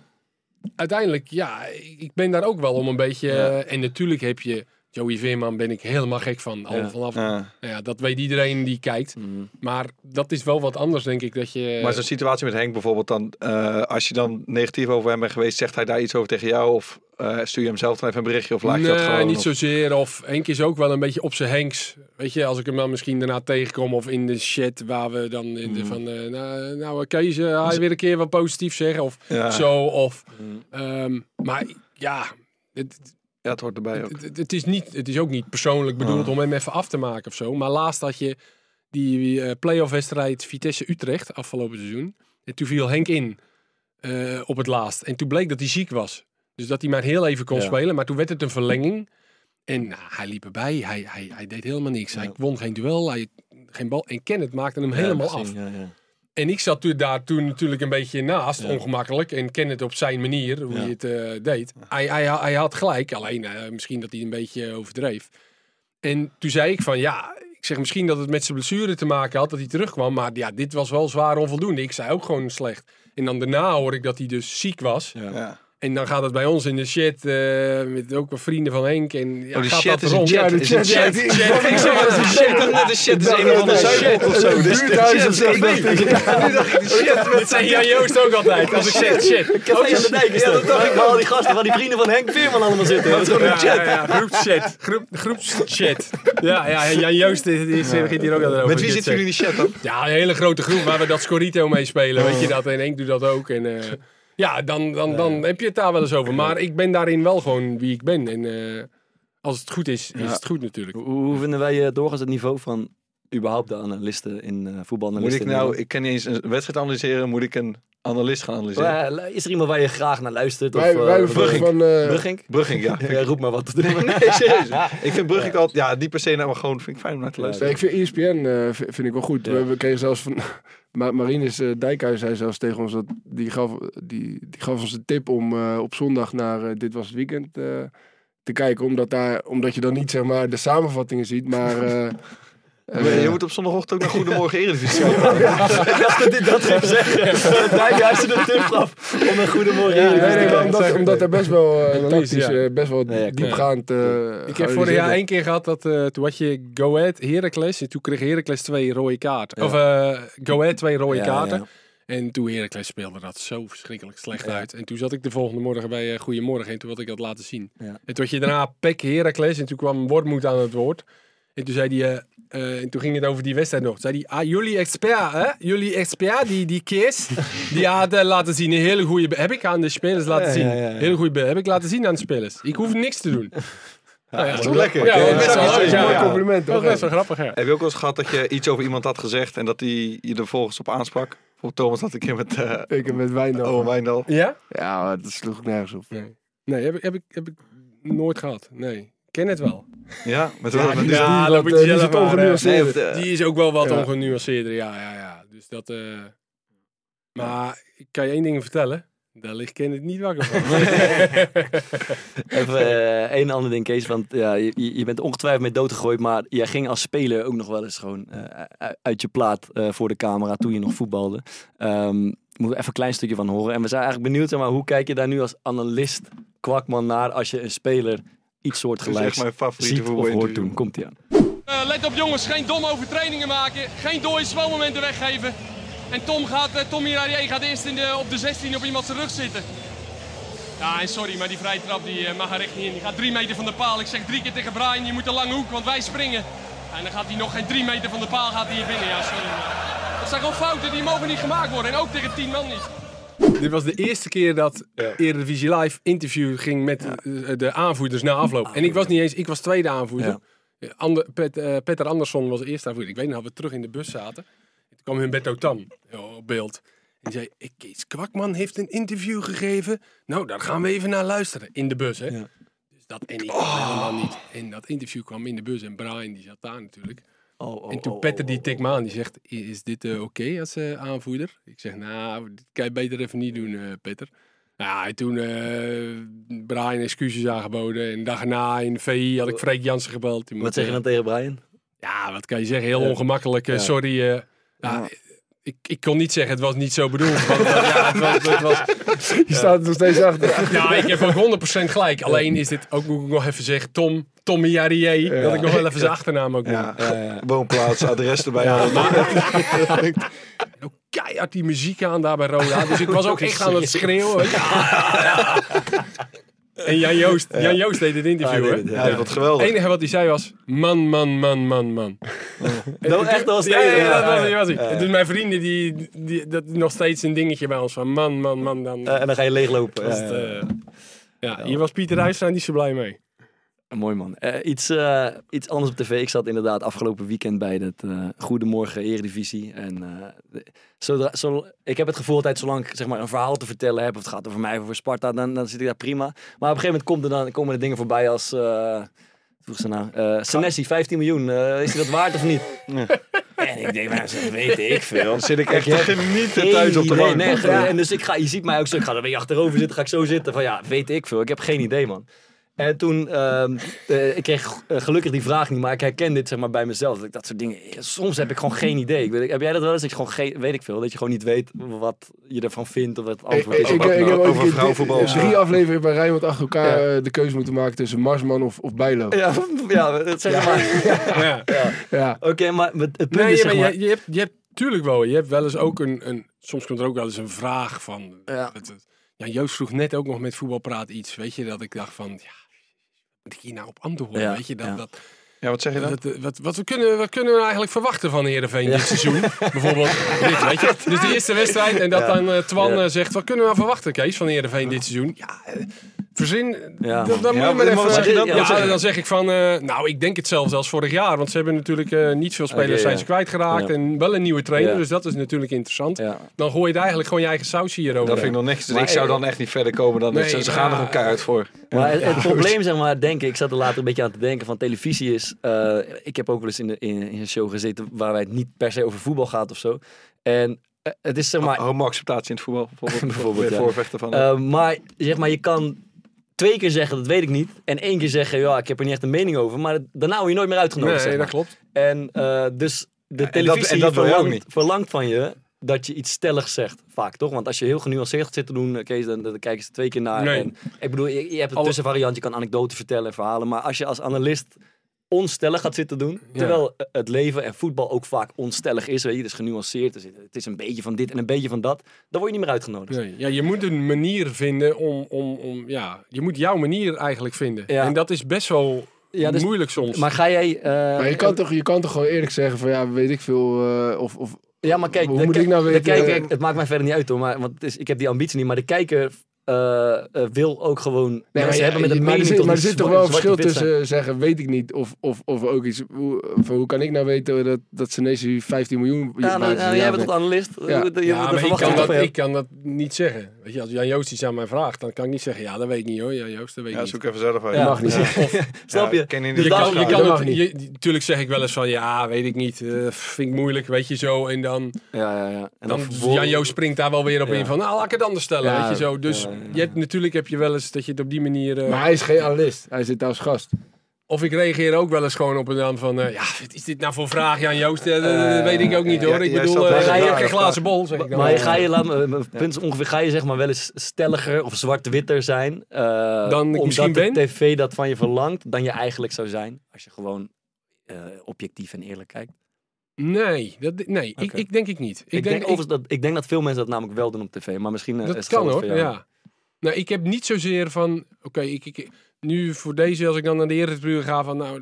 uiteindelijk, ja, ik ben daar ook wel om een beetje... Ja. eh, en natuurlijk heb je... Joey Veerman ben ik helemaal gek van. Al Ja. vanaf, Ja. nou ja, dat weet iedereen die kijkt. Mm. Maar dat is wel wat anders, denk ik. Dat je, Maar zo'n situatie met Henk bijvoorbeeld dan, eh, als je dan negatief over hem bent geweest, zegt hij daar iets over tegen jou? Of eh, stuur je hem zelf dan even een berichtje? Of laat je dat nee, gewoon? niet Of- zozeer. Of Henk is ook wel een beetje op zijn Henks. Weet je, als ik hem dan misschien daarna tegenkom of in de chat waar we dan in Mm. de van, eh, nou, nou Kees, hij weer een keer wat positief zeggen of Ja. zo. Of, Mm. ehm, maar ja, het, Ja, het hoort erbij ook. het, het- het is niet, het is ook niet persoonlijk bedoeld Ah. om hem even af te maken of zo. Maar laatst had je die eh playoff wedstrijd Vitesse-Utrecht afgelopen seizoen. En toen viel Henk in eh, op het laatst. En toen bleek dat hij ziek was. Dus dat hij maar heel even kon Ja. spelen. Maar toen werd het een verlenging. En nou, hij liep erbij. Hij, hij, hij deed helemaal niks. Hij won geen duel. Hij, geen bal. En Kenneth maakte hem Ja, helemaal af. En ik zat toen, daar toen natuurlijk een beetje naast, Ja. ongemakkelijk. En ken het op zijn manier, hoe Ja. hij het eh, deed. Hij, hij, hij had gelijk, alleen eh, misschien dat hij een beetje overdreef. En toen zei ik van, ja, ik zeg misschien dat het met zijn blessure te maken had, dat hij terugkwam. Maar ja, dit was wel zwaar onvoldoende. Ik zei ook gewoon slecht. En dan daarna hoor ik dat hij dus ziek was. Ja. En dan gaat het bij ons in de chat, eh, met ook wat vrienden van Henk. En ja, Oh, gaat chat dat is een chat. Ja, de Is een chat. ja, chat. die- Chat. Ik zeg wel eens een chat. De shit is een of andere zuipel of zo. Dus de Buurthuis chat of is zo. ik weet het. Ja, nu dacht ik de shit. Dit zei Jan Joost ook altijd, als ik zeg shit. Café aan de Dijk, ja, dat dacht ik, maar al die gasten van die vrienden van Henk Veerman allemaal zitten. Dat is gewoon een Ja, chat. groepschat. Groep, groepschat. Ja, ja, Jan Joost begint hier ook altijd over. Met wie zitten jullie in die chat dan? Ja, een hele grote groep waar we dat Scorito mee spelen. Weet je dat? En Henk doet dat ook. En eh, ja, dan, dan, dan heb je het daar wel eens over. Maar ik ben daarin wel gewoon wie ik ben. En eh, als het goed is, is Ja. het goed natuurlijk. Hoe, hoe vinden wij eh, doorgaans het niveau van überhaupt de analisten in uh, Moet ik voetbalanalisten. nou, ik kan niet eens een wedstrijd analyseren, moet ik een analist gaan analyseren? Maar, eh, is er iemand waar je graag naar luistert? Wij, of, eh, wij hebben vroeger Brugging. van... eh, Brugging? Brugging, ja. Ja, roep maar wat te doen. Nee, serieus. Ik vind Brugging altijd, ja, niet per se, nou, maar gewoon vind ik fijn om naar te luisteren. Ik vind ESPN eh, vind ik wel goed. Ja. We, we kregen zelfs van... Ma Marinus eh, Dijkhuis zei zelfs tegen ons dat... Die gaf, die, die gaf ons een tip om eh, op zondag naar Dit Was Het Weekend eh, te kijken. Omdat, daar, omdat je dan niet zeg maar de samenvattingen ziet, maar... eh, Maar je moet op zondagochtend ook naar Goedemorgen Eredivisie kijken. Ik dacht dat dit dat ging zeggen. Daar juist de tip gaf om een goede morgen Nee, hier nee, te maar kijken. omdat, omdat er best wel eh, ja. eh, best wel ja, diepgaand... eh, Ik heb vorig jaar één keer gehad dat eh, toen had je Go Ahead Heracles en toen kreeg Heracles twee rode kaarten. Ja. Of Go Ahead twee rode Ja, kaarten. ja. En toen Heracles speelde dat zo verschrikkelijk slecht Ja. uit. En toen zat ik de volgende morgen bij eh Goedemorgen en toen had ik dat laten zien. Ja. En toen had je daarna Pek Heracles en toen kwam Wormoed aan het woord. En toen zei hij, eh, eh, en toen ging het over die wedstrijd nog. Zei hij, ah, jullie expert, hè? Jullie expert, die, die Kees, die had eh, laten zien een hele goede... Heb ik aan de spelers laten zien. ja, ja, ja. Hele goede... Heb ik laten zien aan de spelers. Ik hoef niks te doen. Nou ja, dat is wel lekker. Ja, dat best wel een Ja, mooi compliment, Dat is best wel grappig. Heb je ook wel eens gehad dat je iets over iemand had gezegd en dat hij je er volgens op aansprak? Voor Thomas had ik een keer met eh Ik heb met Wijndal. Owen Wijndal. Ja? Ja, maar dat sloeg ik nergens op. Nee. Nee, heb ik, heb, ik, heb ik nooit gehad. Nee. Ik ken het wel. Ja, met wel. met Die, die- Ja, die, dat moet je die maar. Nee, de- Die is ook wel wat Ja. ongenuanceerder, ja, ja, ja. Dus dat... eh, Maar ik kan je één ding vertellen. Daar ligt Ken het niet wakker van. Even eh, een ander ding, Kees. Want ja, je, je bent ongetwijfeld mee dood gegooid. Maar jij ging als speler ook nog wel eens gewoon eh, uit je plaat eh, voor de camera toen je nog voetbalde. Ehm moeten we even een klein stukje van horen. En we zijn eigenlijk benieuwd, maar, hoe kijk je daar nu als analist, kwakman, naar als je een speler iets soortgelijks mijn favoriete ziet of voetbalinterview. hoort doen? Komt ie aan. Eh, let op jongens, geen domme overtredingen maken. Geen dode zwalmomenten weggeven. En Tom gaat, Tom Irarier gaat eerst in de, op de 16 op iemand zijn rug zitten. Ja, en sorry, maar die vrije trap die, eh, mag er echt niet in. Die gaat drie meter van de paal. Ik zeg drie keer tegen Brian, je moet een lange hoek, want wij springen. En dan gaat hij nog geen drie meter van de paal gaat hij hier binnen. Ja, sorry. Maar. Dat zijn gewoon fouten, die mogen niet gemaakt worden. En ook tegen tien man niet. Dit was de eerste keer dat Eredivisie Live interview ging met eh, de aanvoerders na afloop. En ik was niet eens, ik was tweede aanvoerder. Eh, Ander, Pet, eh, Petter Andersson was de eerste aanvoerder. Ik weet nog dat we terug in de bus zaten. Toen kwam Humberto Tan op beeld. En die zei, "Ik- Kees Kwakman heeft een interview gegeven. Nou, daar gaan we even naar luisteren. In de bus, hè. Ja. Dus dat, en ik helemaal niet. En dat interview kwam in de bus. En Brian, die zat daar natuurlijk. Oh, oh, En toen oh, Petter die tikt me aan, die zegt, "I- is dit eh, oké als eh, aanvoerder? Ik zeg, nou, dit kan je beter even niet doen, eh, Petter. Ja, en toen Brian excuses aangeboden. En dag erna in de VI had ik Freek Jansen gebeld. Wat zeg je dan tegen Brian? Ja, wat kan je zeggen? Heel ongemakkelijk. Sorry. ja, ik, ik kon niet zeggen, het was niet zo bedoeld. want, eh, ja, het was, het was, Je staat er nog steeds achter. ja, ik heb ook 100% gelijk. Alleen is dit ook, moet ik nog even zeggen, Tom, Tommy Jarrier. Dat ik nog wel even zijn achternaam ook noem. Ja, woonplaats, adres erbij. Ja, keihard die muziek aan daar bij Roda. Dus ik was ook echt aan het schreeuwen. ja. En Jan Joost, Jan Joost deed het interview, hè? Ja, dat was geweldig. Het enige wat hij zei was, man, man, man, man, man. Dat echt, was Ja, ja, dat was, was hij. Dus mijn vrienden, die, die, dat is nog steeds een dingetje bij ons. Van man, man, man, dan... En dan ga je leeglopen. Ja, eh, ja, hier was Pieter Huistra niet zo blij mee. Mooi man. Eh, iets, eh, iets anders op tv. Ik zat inderdaad afgelopen weekend bij het eh Goedemorgen Eredivisie. En de- zodra, zo, ik heb het gevoel altijd, zolang ik zeg maar, een verhaal te vertellen heb, of het gaat over mij of over Sparta, dan, dan zit ik daar prima. Maar op een gegeven moment komt er dan, komen er dingen voorbij als... vroeg ze nou, Senesi, 15 miljoen, is hij dat waard of niet? En ik denk, nou, zo weet ik veel. Dan zit ik echt te genieten thuis op de bank. Nee, en dus ik ga, je ziet mij ook zo, ik ga er een beetje achterover zitten, ga ik zo zitten van ja, weet ik veel. Ik heb geen idee man. En toen, ehm, eh, ik kreeg eh, gelukkig die vraag niet, maar ik herken dit zeg maar bij mezelf. Dat ik dat soort dingen, soms heb ik gewoon geen idee. Ik weet, heb jij dat wel eens? Dat je gewoon geen, weet ik veel, dat je gewoon niet weet wat je ervan vindt of wat het antwoord Ik, is. ik, ik, heb over vrouwenvoetbal zo. drie afleveringen bij Rijnmond achter elkaar Ja. eh, de keuze moeten maken tussen Marsman of, of Bijlo. Ja, ja, dat zeg maar. Ja. Ja. Oké, maar het, het punt Nee, is maar zeg maar... je, je, hebt, je hebt tuurlijk wel. Je hebt wel eens ook een, een. Soms komt er ook wel eens een vraag van. Ja. het- het- ja, Joost vroeg net ook nog met voetbalpraat iets. Weet je dat ik dacht van. Ja, moet ik hier nou op antwoorden? Ja, Weet je dat. ja. dat Ja, wat zeg je dan? wat, wat, wat, we kunnen, wat kunnen we eigenlijk verwachten van Heerenveen dit seizoen? Bijvoorbeeld dit, weet je. Dus de eerste wedstrijd en dat Ja. dan eh, Twan Ja. eh, zegt, wat kunnen we nou verwachten, Kees, van Heerenveen dit seizoen? Ja, eh, Verzin, Ja, dan, moet je maar even... zeg je dan? Ja, zeg je? dan zeg ik van... eh, nou, ik denk hetzelfde als vorig jaar. Want ze hebben natuurlijk eh, niet veel spelers zijn ja. ze kwijtgeraakt. Ja. En wel een nieuwe trainer. Ja. Dus dat is natuurlijk interessant. Ja. Dan gooi je er eigenlijk gewoon je eigen saus hierover. Dat vind ik nog niks. Dus ik zou eh, dan echt niet verder komen dan Nee, ze, gaan er een keihard voor. Maar het, het probleem, zeg maar, denk ik, ik zat er later een beetje aan te denken van televisie is. Eh, ik heb ook wel eens in, de, in, in een show gezeten waarbij het niet per se over voetbal gaat of zo. En eh, het is zeg maar. Homo-acceptatie in het voetbal bijvoorbeeld. Bijvoorbeeld, ja. voorvechten van. eh, maar zeg maar, je kan twee keer zeggen dat weet ik niet. En één keer zeggen, ja, ik heb er niet echt een mening over. Maar daarna word je nooit meer uitgenodigd. Nee, zeg dat klopt. En eh, dus de televisie en dat verlangt, niet. verlangt van je dat je iets stelligs zegt. Vaak toch? Want als je heel genuanceerd zit te doen, Kees, dan, dan kijken ze twee keer naar. Nee. En, ik bedoel, je, je hebt een tussenvariant, je kan anekdoten vertellen en verhalen. Maar als je als analist onstellig gaat zitten doen, Ja. terwijl het leven en voetbal ook vaak onstellig is, weet je, dus genuanceerd is. Het is een beetje van dit en een beetje van dat. Dan word je niet meer uitgenodigd. Nee. Ja, je moet een manier vinden om, om, om... Ja, je moet jouw manier eigenlijk vinden. Ja. En dat is best wel Ja, dus- moeilijk soms. Maar ga jij... eh, Maar je kan, toch, je kan toch gewoon eerlijk zeggen van ja, weet ik veel. eh, of, of, Ja, maar kijk, Hoe de moet ik nou de weten, kijker- eh, het maakt mij verder niet uit hoor, maar, want het is, ik heb die ambitie niet. Maar de kijker eh, eh, wil ook gewoon Nee, mensen maar, ja, hebben met een maar mening. er maar er zit toch wel een verschil tussen zeggen weet ik niet of, of, of ook iets. Hoe, van, hoe kan ik nou weten dat, dat Senesi 15 miljoen Ja, nou, nou, jij bent nee. tot analist. Ja. Je, dat maar kan, toch ik kan dat niet zeggen. Weet je, als Jan Joost iets aan mij vraagt, dan kan ik niet zeggen... Ja, dat weet ik niet hoor. Jan Joost, dat weet ik ja, niet. zoek even zelf uit. Ja. mag niet zeggen. Snap je? ken je Dus Je dat- kan, je kan mag het, niet. je, natuurlijk zeg ik wel eens van, ja, weet ik niet, eh, vind ik moeilijk, weet je zo. En dan, Ja, ja, ja. En dan Jan Joost springt daar wel weer op Ja. in van, nou, laat ik het anders stellen, Ja, weet je zo. Dus ja, ja, ja. Je hebt, natuurlijk heb je wel eens dat je het op die manier... eh, Maar hij is geen analist. Hij zit daar als gast. Of ik reageer ook wel eens gewoon op een dan van, eh, ja, wat is dit nou voor vraag, Jan Joost? Eh, dat- weet ik ook niet ja, hoor. Ik bedoel, eh, geen ja. glazen bol, zeg ik dan. Maar ga je, laat me, mijn punt is ongeveer, ga je zeg maar wel eens stelliger of zwart-witter zijn, eh, Dan ik omdat misschien de ben? tv dat van je verlangt, dan je eigenlijk zou zijn, als je gewoon eh, objectief en eerlijk kijkt. Nee, dat, nee ik, ik denk ik niet. Ik, denk, overigens dat, ik denk dat veel mensen dat namelijk wel doen op tv, maar misschien eh, Dat is het kan hoor, voor jou. ja. Nou, ik heb niet zozeer van, oké, ik, ik, nu voor deze, als ik dan naar de Eredivisie ga, van nou,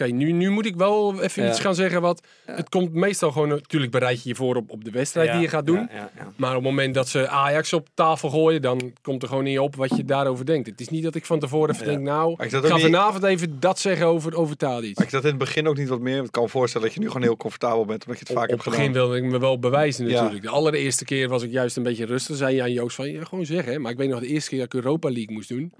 oké, nu, nu moet ik wel even Ja. iets gaan zeggen wat, Ja. het komt meestal gewoon, natuurlijk bereid je je voor op, op de wedstrijd die je gaat doen. Ja, ja, ja. Maar op het moment dat ze Ajax op tafel gooien, dan komt er gewoon niet op wat je daarover denkt. Het is niet dat ik van tevoren even Ja. denk, nou, ik ga niet- vanavond even dat zeggen over, over Tadic. Maar ik dat in het begin ook niet wat meer. Ik kan me voorstellen dat je nu gewoon heel comfortabel bent. Omdat je het vaak op hebt het gedaan. begin wilde ik me wel bewijzen Ja. natuurlijk. De allereerste keer was ik juist een beetje rustig. Zei je aan Joost van, ja, gewoon zeggen. hè. Maar ik weet nog de eerste keer dat ik Europa League moest doen.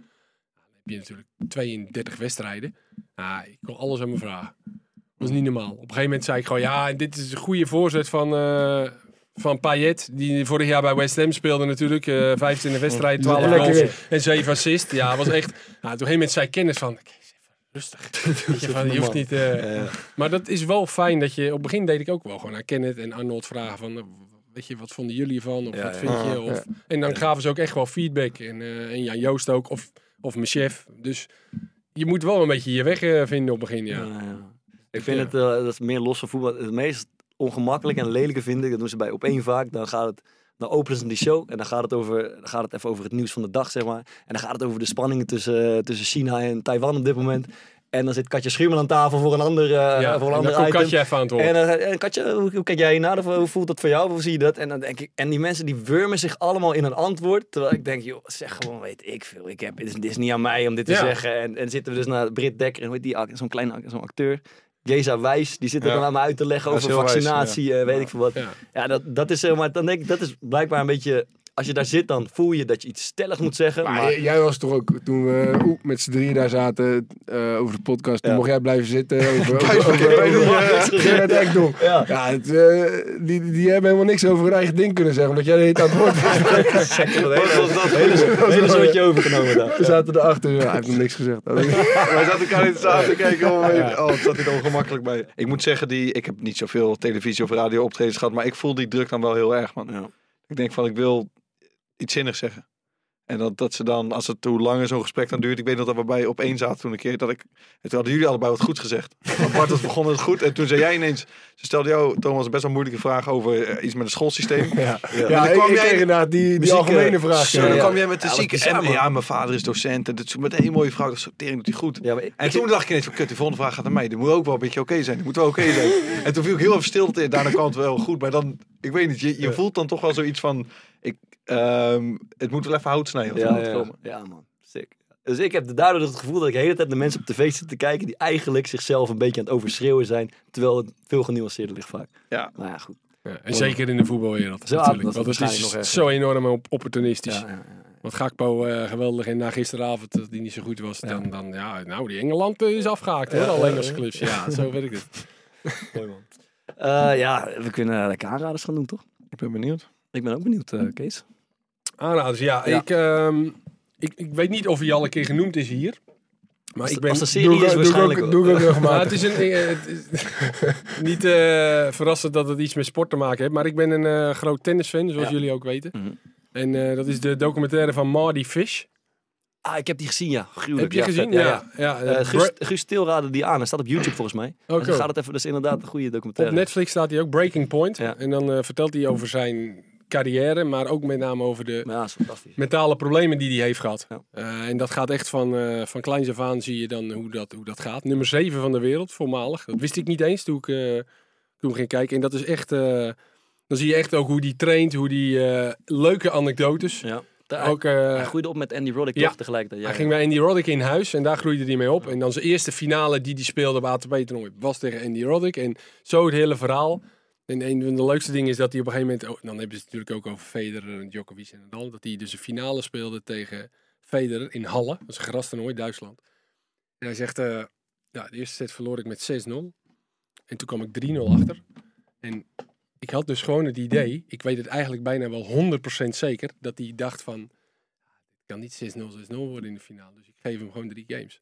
Heb je natuurlijk 32 wedstrijden. Nou, ik kon alles aan me vragen. Dat was niet normaal. Op een gegeven moment zei ik gewoon, ja, dit is een goede voorzet van... eh van Payet, die vorig jaar bij West Ham speelde natuurlijk. eh 25 wedstrijden, 12 Lekker goals weer. en 7 assists. Ja, was echt... Nou, op een gegeven moment zei kennis van... "Kees, even Rustig. Je, van, je hoeft niet... eh, maar dat is wel fijn dat je... Op het begin deed ik ook wel gewoon aan Kenneth en Arnold vragen van... eh, Weet je, wat vonden jullie ervan? Of Ja, wat ja. vind je? Of, En dan gaven ze ook echt wel feedback. En, en Jan Joost ook. Of, of mijn chef. Dus je moet wel een beetje je weg eh, vinden op het begin, ja. Ja, ja. Ik vind Ja. het, eh, dat is meer los van voetbal, het meest ongemakkelijk en lelijke vind ik, dat doen ze bij op één vaak, dan gaat het, dan openen ze die show en dan gaat het, over, dan gaat het even over het nieuws van de dag, zeg maar. En dan gaat het over de spanningen tussen, eh, tussen China en Taiwan op dit moment. En dan zit Katja Schuurman aan tafel voor een ander, eh, ja. voor een en ander item. Even aan het woord. En, eh, en Katja, hoe, hoe kijk jij naar? Of hoe voelt dat voor jou? Hoe zie je dat? En dan denk ik, en die mensen die wurmen zich allemaal in een antwoord. Terwijl ik denk, joh, zeg gewoon, weet ik veel. Ik heb, het, is, is niet aan mij om dit te Ja. zeggen. En, en zitten we dus naar Britt Dekker en hoe heet die, zo'n klein zo'n acteur. Geza Wijs, die zit er Ja. dan aan me uit te leggen over wijs, vaccinatie, eh, weet ik veel wat. Ja. Ja, dat, dat is zeg maar, dan denk ik, dat is blijkbaar een beetje, als je daar zit, dan voel je dat je iets stellig moet zeggen. Maar, jij was toch ook, toen we met z'n drieën daar zaten eh, over de podcast, toen Ja. mocht jij blijven zitten. Over, Ekdom. Ja. Ja, het, eh, die, die hebben helemaal niks over hun eigen ding kunnen zeggen, omdat jij de hele tijd aan het woord was. dat hele, soortje overgenomen daar. We zaten erachter, ja, hij heeft nog niks gezegd. Wij zaten elkaar niet samen te kijken. Oh, oh het zat hier ongemakkelijk bij. Ik moet zeggen, die, ik heb niet zoveel televisie of radio optredens gehad. Maar ik voel die druk dan wel heel erg, man. Ja. Ik denk van, ik wil iets zinnigs zeggen. En dat, dat ze dan, als het hoe langer zo'n gesprek dan duurt. Ik weet nog dat we bij op één zaten toen een keer. Dat ik, en toen hadden jullie allebei wat goeds gezegd. Want Bart was begonnen het goed. En toen zei jij ineens, ze stelde jou, Thomas, een best wel moeilijke vraag over eh, iets met het schoolsysteem. Ja, En ja dan kwam ik jij- inderdaad die, die algemene eh, vraag. Zo, ja, dan ja. kwam jij met de Ja, zieke. En ja, mijn vader is docent. En dit is meteen een mooie vrouw. Dat sortering doet hij goed. Ja, maar ik- En toen dacht ik ineens van, kut, die volgende vraag gaat naar mij. Die moet ook wel een beetje oké zijn. Die moet wel oké zijn. en toen viel ik heel even stilte in. Daarna kwam het wel goed. Maar dan, ik weet niet, je, je voelt dan toch wel zoiets van... Ik, ehm, het moet wel even hout snijden. als Ja, moet ja, komen. ja, man. Sick. Dus ik heb daardoor het gevoel dat ik de hele tijd naar mensen op tv zit te kijken die eigenlijk zichzelf een beetje aan het overschreeuwen zijn, terwijl het veel genuanceerder ligt vaak. Ja. Nou ja, goed. Ja, en zeker in de voetbalwereld Zo, natuurlijk. dat is Want het nog zo enorm op opportunistisch. Ja, ja, ja. Want Gakpo eh, geweldig en na gisteravond dat die niet zo goed was, dan, dan ja, nou die Engeland eh, is afgehaakt hoor, Ja, al ja, Engelse ja. clubs. Ja, zo werkt het. Mooi man. Eh, ja, we kunnen lekker aanraders gaan doen, toch? Ik ben benieuwd. Ik ben ook benieuwd, eh, Kees. Aanraders, ja. Ja. Ik, ehm, ik, ik weet niet of hij al een keer genoemd is hier. Maar Als, ik ben... als de serie Doe is, doe waarschijnlijk doe Maar regelmatig. het is een, eh, het is niet eh, verrassend dat het iets met sport te maken heeft. Maar ik ben een eh, groot tennisfan, zoals Ja. jullie ook weten. Mhm. En dat is de documentaire van Marty Fish. Ah, ik heb die gezien, ja. Gruwelijk. Heb je ja, gezien? vet. Ja. ja. Eh, Guus, Guus die aan. Hij staat op YouTube volgens mij. Zo. gaat het even, dat is inderdaad een goede Op documentaire. Netflix staat hij ook, Breaking Point. Ja. En dan vertelt hij over zijn carrière, maar ook met name over de ja, mentale problemen die hij heeft gehad. Ja. Eh, en dat gaat echt van, eh van kleins af aan zie je dan hoe dat, hoe dat gaat. Nummer 7 van de wereld, voormalig. Dat wist ik niet eens toen ik eh, toen ging kijken. En dat is echt... dan zie je echt ook hoe die traint, hoe die leuke anekdotes. Ja. Daar, Ook, hij groeide op met Andy Roddick ja. toch tegelijkertijd. Ja, hij ging bij Andy Roddick in huis en daar groeide hij mee op. En dan zijn eerste finale die hij speelde op ATP-toernooi was tegen Andy Roddick. En zo het hele verhaal. En een van de leukste dingen is dat hij op een gegeven moment... dan hebben ze het natuurlijk ook over Federer en Djokovic en Nadal. Dat hij dus een finale speelde tegen Federer in Halle. Dat is een grastoernooi, Duitsland. En hij zegt... eh, ja, de eerste set verloor ik met 6-0. En toen kwam ik 3-0 achter. En ik had dus gewoon het idee... Ik weet het eigenlijk bijna wel 100% zeker... Dat hij dacht van... Het kan niet 6-0, 6-0 worden in de finale. Dus ik geef hem gewoon drie games.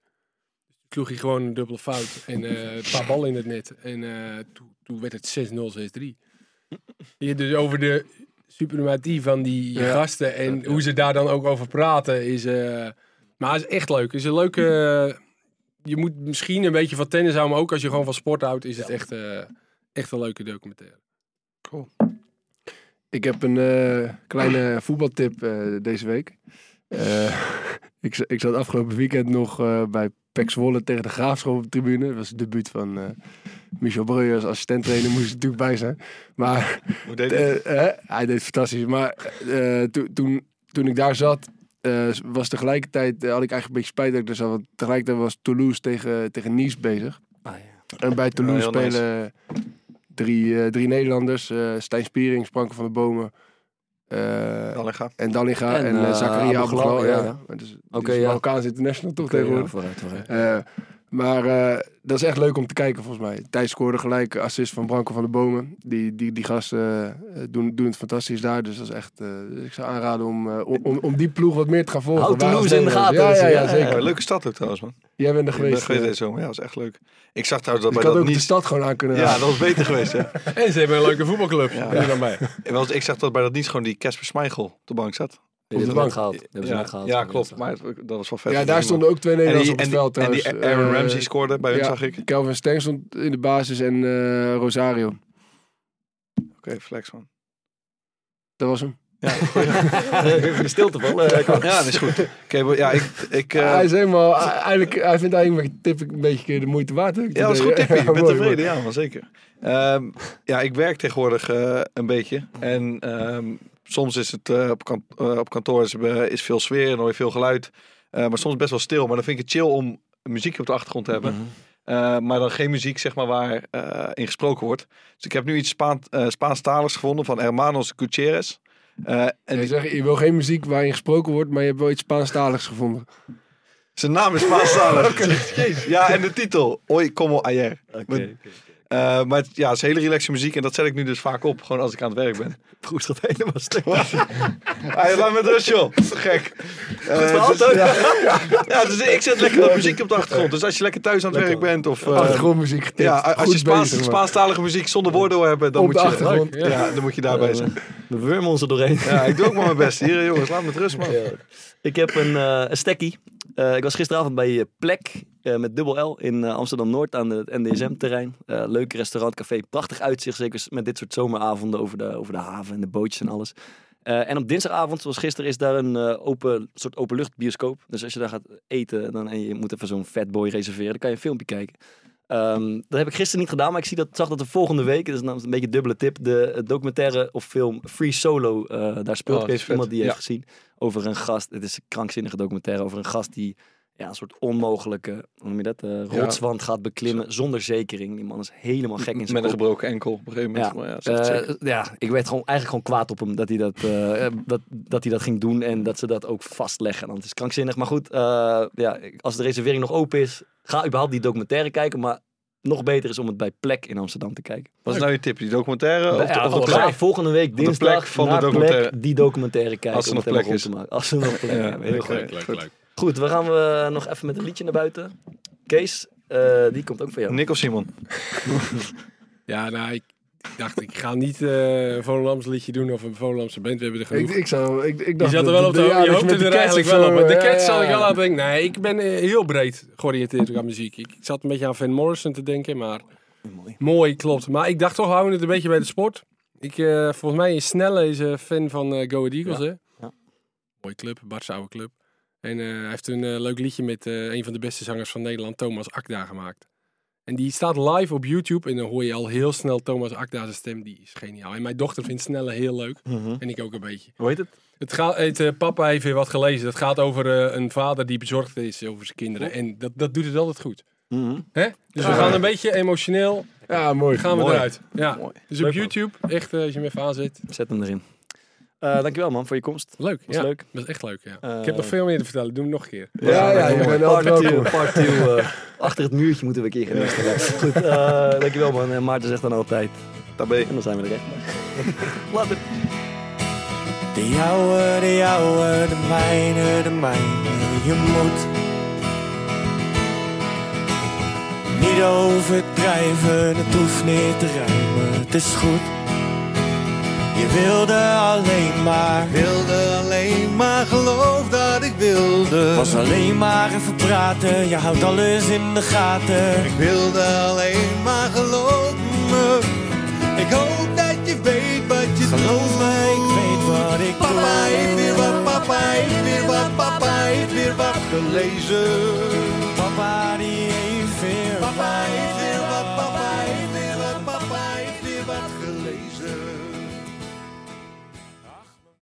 Dus toen hij gewoon een dubbele fout en eh, een paar ballen in het net. En eh, toen, toen werd het 6-0, 6-3. Je dus over de suprematie van die Ja. gasten en hoe ze daar dan ook over praten is... eh, maar het is echt leuk. Het is een leuke... je moet misschien een beetje van tennis houden, maar ook als je gewoon van sport houdt, is het echt, eh, echt een leuke documentaire. Ik heb een eh, kleine voetbaltip deze week. Ik, ik zat afgelopen weekend nog bij Pek Zwolle tegen de Graafschap op de tribune. Dat was het debuut van eh, Michel Breuer als assistenttrainer. Moest er natuurlijk bij zijn. Maar Hoe deed het? eh, hè, hij deed fantastisch. Maar eh, toen- toen, toen ik daar zat, eh, was tegelijkertijd, eh, had ik eigenlijk een beetje spijt dat ik er zat. Want tegelijkertijd was Toulouse tegen, tegen Nice bezig. Ah, ja. En bij Toulouse nice. spelen drie, eh, drie Nederlanders. eh Stijn Spiering, Spranken van de Bomen. Eh, Dallinga. en Dallinga en, En, en eh, Zakaria Ghlal, ja. ja. ja. Oké. Marokkaans international toch Oké, ja, tegenwoordig. vooruit, vooruit. Maar eh, dat is echt leuk om te kijken volgens mij. Thijs scoorde gelijk assist van Branko van de Bomen. Die, die, die gasten eh, doen, doen het fantastisch daar. Dus dat is echt. eh, dus ik zou aanraden om, om, om, die ploeg wat meer te gaan volgen. Houd Toulouse in de gaten, Ja, ja, dus, ja, ja, zeker. Ja, leuke stad ook trouwens, man. Jij bent er Ik ben geweest. geweest deze zomer. Ja, dat was echt leuk. Ik zag trouwens dat ik bij had dat ook de stad gewoon aan kunnen Ja, dat was beter geweest, hè. En ze hebben een leuke voetbalclub. Ja. Ja. Dan bij. Wel, Ik zag dat bij dat niet gewoon die Casper Smeichel op de bank zat. Hebben de bank. gehaald. Die hebben ze Ja, net gehaald. ja klopt. Maar dat was wel vet. Ja, daar stonden ook twee en Nederlanders op het veld en die Aaron Eh, Ramsey scoorde bij hun, ja, zag ik. Oké, Kelvin Steng stond in de basis en eh, Rosario. flex man. Dat was hem. Even de stilte van. kom. Ja, dat is goed. Oké, ja, ik... ik eh, hij is helemaal, eigenlijk, hij vindt eigenlijk mijn tip een beetje de moeite waard. ja, dat is goed tipje. Ik ben tevreden, ja, maar zeker. Ehm, ja, ik werk tegenwoordig eh, een beetje. En ehm, soms is het eh, op, eh, op kantoor is, eh, is veel sfeer en hoor je veel geluid. Eh, maar soms best wel stil. Maar dan vind ik het chill om muziek op de achtergrond te hebben. Mhm. Eh, maar dan geen muziek, zeg maar, waar eh, in gesproken wordt. Dus ik heb nu iets Spaan, eh, Spaanstaligs gevonden van Hermanos Gutierrez. Eh, en En je, zegt, je wil geen muziek waarin gesproken wordt, maar je hebt wel iets Spaanstaligs gevonden. zijn naam is Spaanstalig. Ja, en de titel. Hoy como ayer. Eh, maar het, ja, het is hele relaxe muziek en dat zet ik nu dus vaak op, gewoon als ik aan het werk ben. Broes gaat helemaal stuk. Hij laat met rust, joh. Gek. Eh, verhaal, dus- Toon. ja, ja, dus ik zet lekker wat muziek op de achtergrond. Dus als je lekker thuis aan het werk bent of... eh, Achtergrondmuziek getipt. ja, als Goed je Spaans, bezig. Spaanstalige muziek zonder woorden wil hebben, dan, Op moet de je. Ja, dan moet je daarbij zijn. We wurmen ons er doorheen. Ja, ik doe ook maar mijn best. Hier, jongens, laat me met rust, man. Ik heb een, eh een stekkie. Eh, ik was gisteravond bij eh, Plek eh, met dubbel L in Amsterdam-Noord aan het NDSM-terrein. Leuk restaurant, café, prachtig uitzicht. Zeker met dit soort zomeravonden over de, over de haven en de bootjes en alles. En op dinsdagavond, zoals gisteren, is daar een open, soort openluchtbioscoop. Dus als je daar gaat eten dan, en je moet even zo'n fatboy reserveren, dan kan je een filmpje kijken. Ehm, dat heb ik gisteren niet gedaan, maar ik zie dat, zag dat de volgende week, dat is nou een beetje een dubbele tip, de documentaire of film Free Solo eh, daar speelt. Oh, Heeft iemand die heeft Ja. gezien over een gast. Het is een krankzinnige documentaire over een gast die ja, een soort onmogelijke, hoe noem je dat, eh, Ja. rotswand gaat beklimmen zonder zekering. Die man is helemaal gek in zijn Met een kop. gebroken enkel op een gegeven moment. Ja. Is Eh, ja, ik werd gewoon, eigenlijk gewoon kwaad op hem dat hij dat, eh, dat, dat hij dat ging doen en dat ze dat ook vastleggen. Want het is krankzinnig. Maar goed, eh, ja, als de reservering nog open is, ga überhaupt die documentaire kijken. Maar nog beter is om het bij Plek in Amsterdam te kijken. Wat is nou je tip? Die documentaire? Of Ja, volgende week de dinsdag plek van de documentaire. Plek die documentaire kijken. Als er nog plek maken. Als er nog plek Ja, hebben. Heel leuk, goed. we gaan we nog even met een liedje naar buiten. Kees, eh, die komt ook van jou. Nick of Simon? Ja, nou, ik dacht, ik ga niet eh, een liedje doen of een Volendamse band. We hebben er genoeg. Ik, ik, zou, ik, ik Je dacht zat er wel op de, ja, je dat hoopte de er eigenlijk wel op. Maar de Cats zal ik wel aan denken. Nee, ik ben eh, heel breed georiënteerd aan muziek. Ik zat een beetje aan Van Morrison te denken, maar Mooi. mooi, klopt. Maar ik dacht toch, we houden het een beetje bij de sport. Ik, eh, volgens mij is Snelle is een fan van eh Go Ahead Eagles, hè? Ja. Mooie club, Bart's oude club. En eh, hij heeft een eh, leuk liedje met eh, een van de beste zangers van Nederland, Thomas Akda, gemaakt. En die staat live op YouTube en dan hoor je al heel snel Thomas Akda's stem. Die is geniaal. En mijn dochter vindt Snelle heel leuk. En ik ook een beetje. Hoe heet het? Het gaat, het, papa heeft weer wat gelezen. Het gaat over een vader die bezorgd is over zijn kinderen. En dat, dat doet het altijd goed. Mhm. Hè? Dus we gaan een beetje emotioneel Ja, mooi. gaan we Mooi. eruit. Ja. Mooi. Dus op Leuk. YouTube, echt als je hem even aanzet. Zet hem erin. Eh, dankjewel man voor je komst. Leuk. Was ja. leuk. Dat is echt leuk, ja. Ik heb nog veel meer te vertellen. Doe hem nog een keer. Ja, ja, je bent altijd Part two, welkom. part two, eh, achter het muurtje moeten we een keer gaan. Goed, eh, dankjewel man. En Maarten zegt dan altijd. Daarbij. En dan zijn we er echt. Later. De jouwe, de jouwe, de mijne, de mijne, je moet Niet overdrijven, het hoeft niet te rijmen, het is goed Je wilde alleen maar, wilde alleen maar geloof dat ik wilde. was alleen maar even praten, je houdt alles in de gaten Ik wilde alleen maar geloven. Ik hoop dat je weet wat je Geloof doet. me, ik weet wat ik Papa heeft weer doe wat, papa heeft weer wat, papa heeft weer wat gelezen. Papa die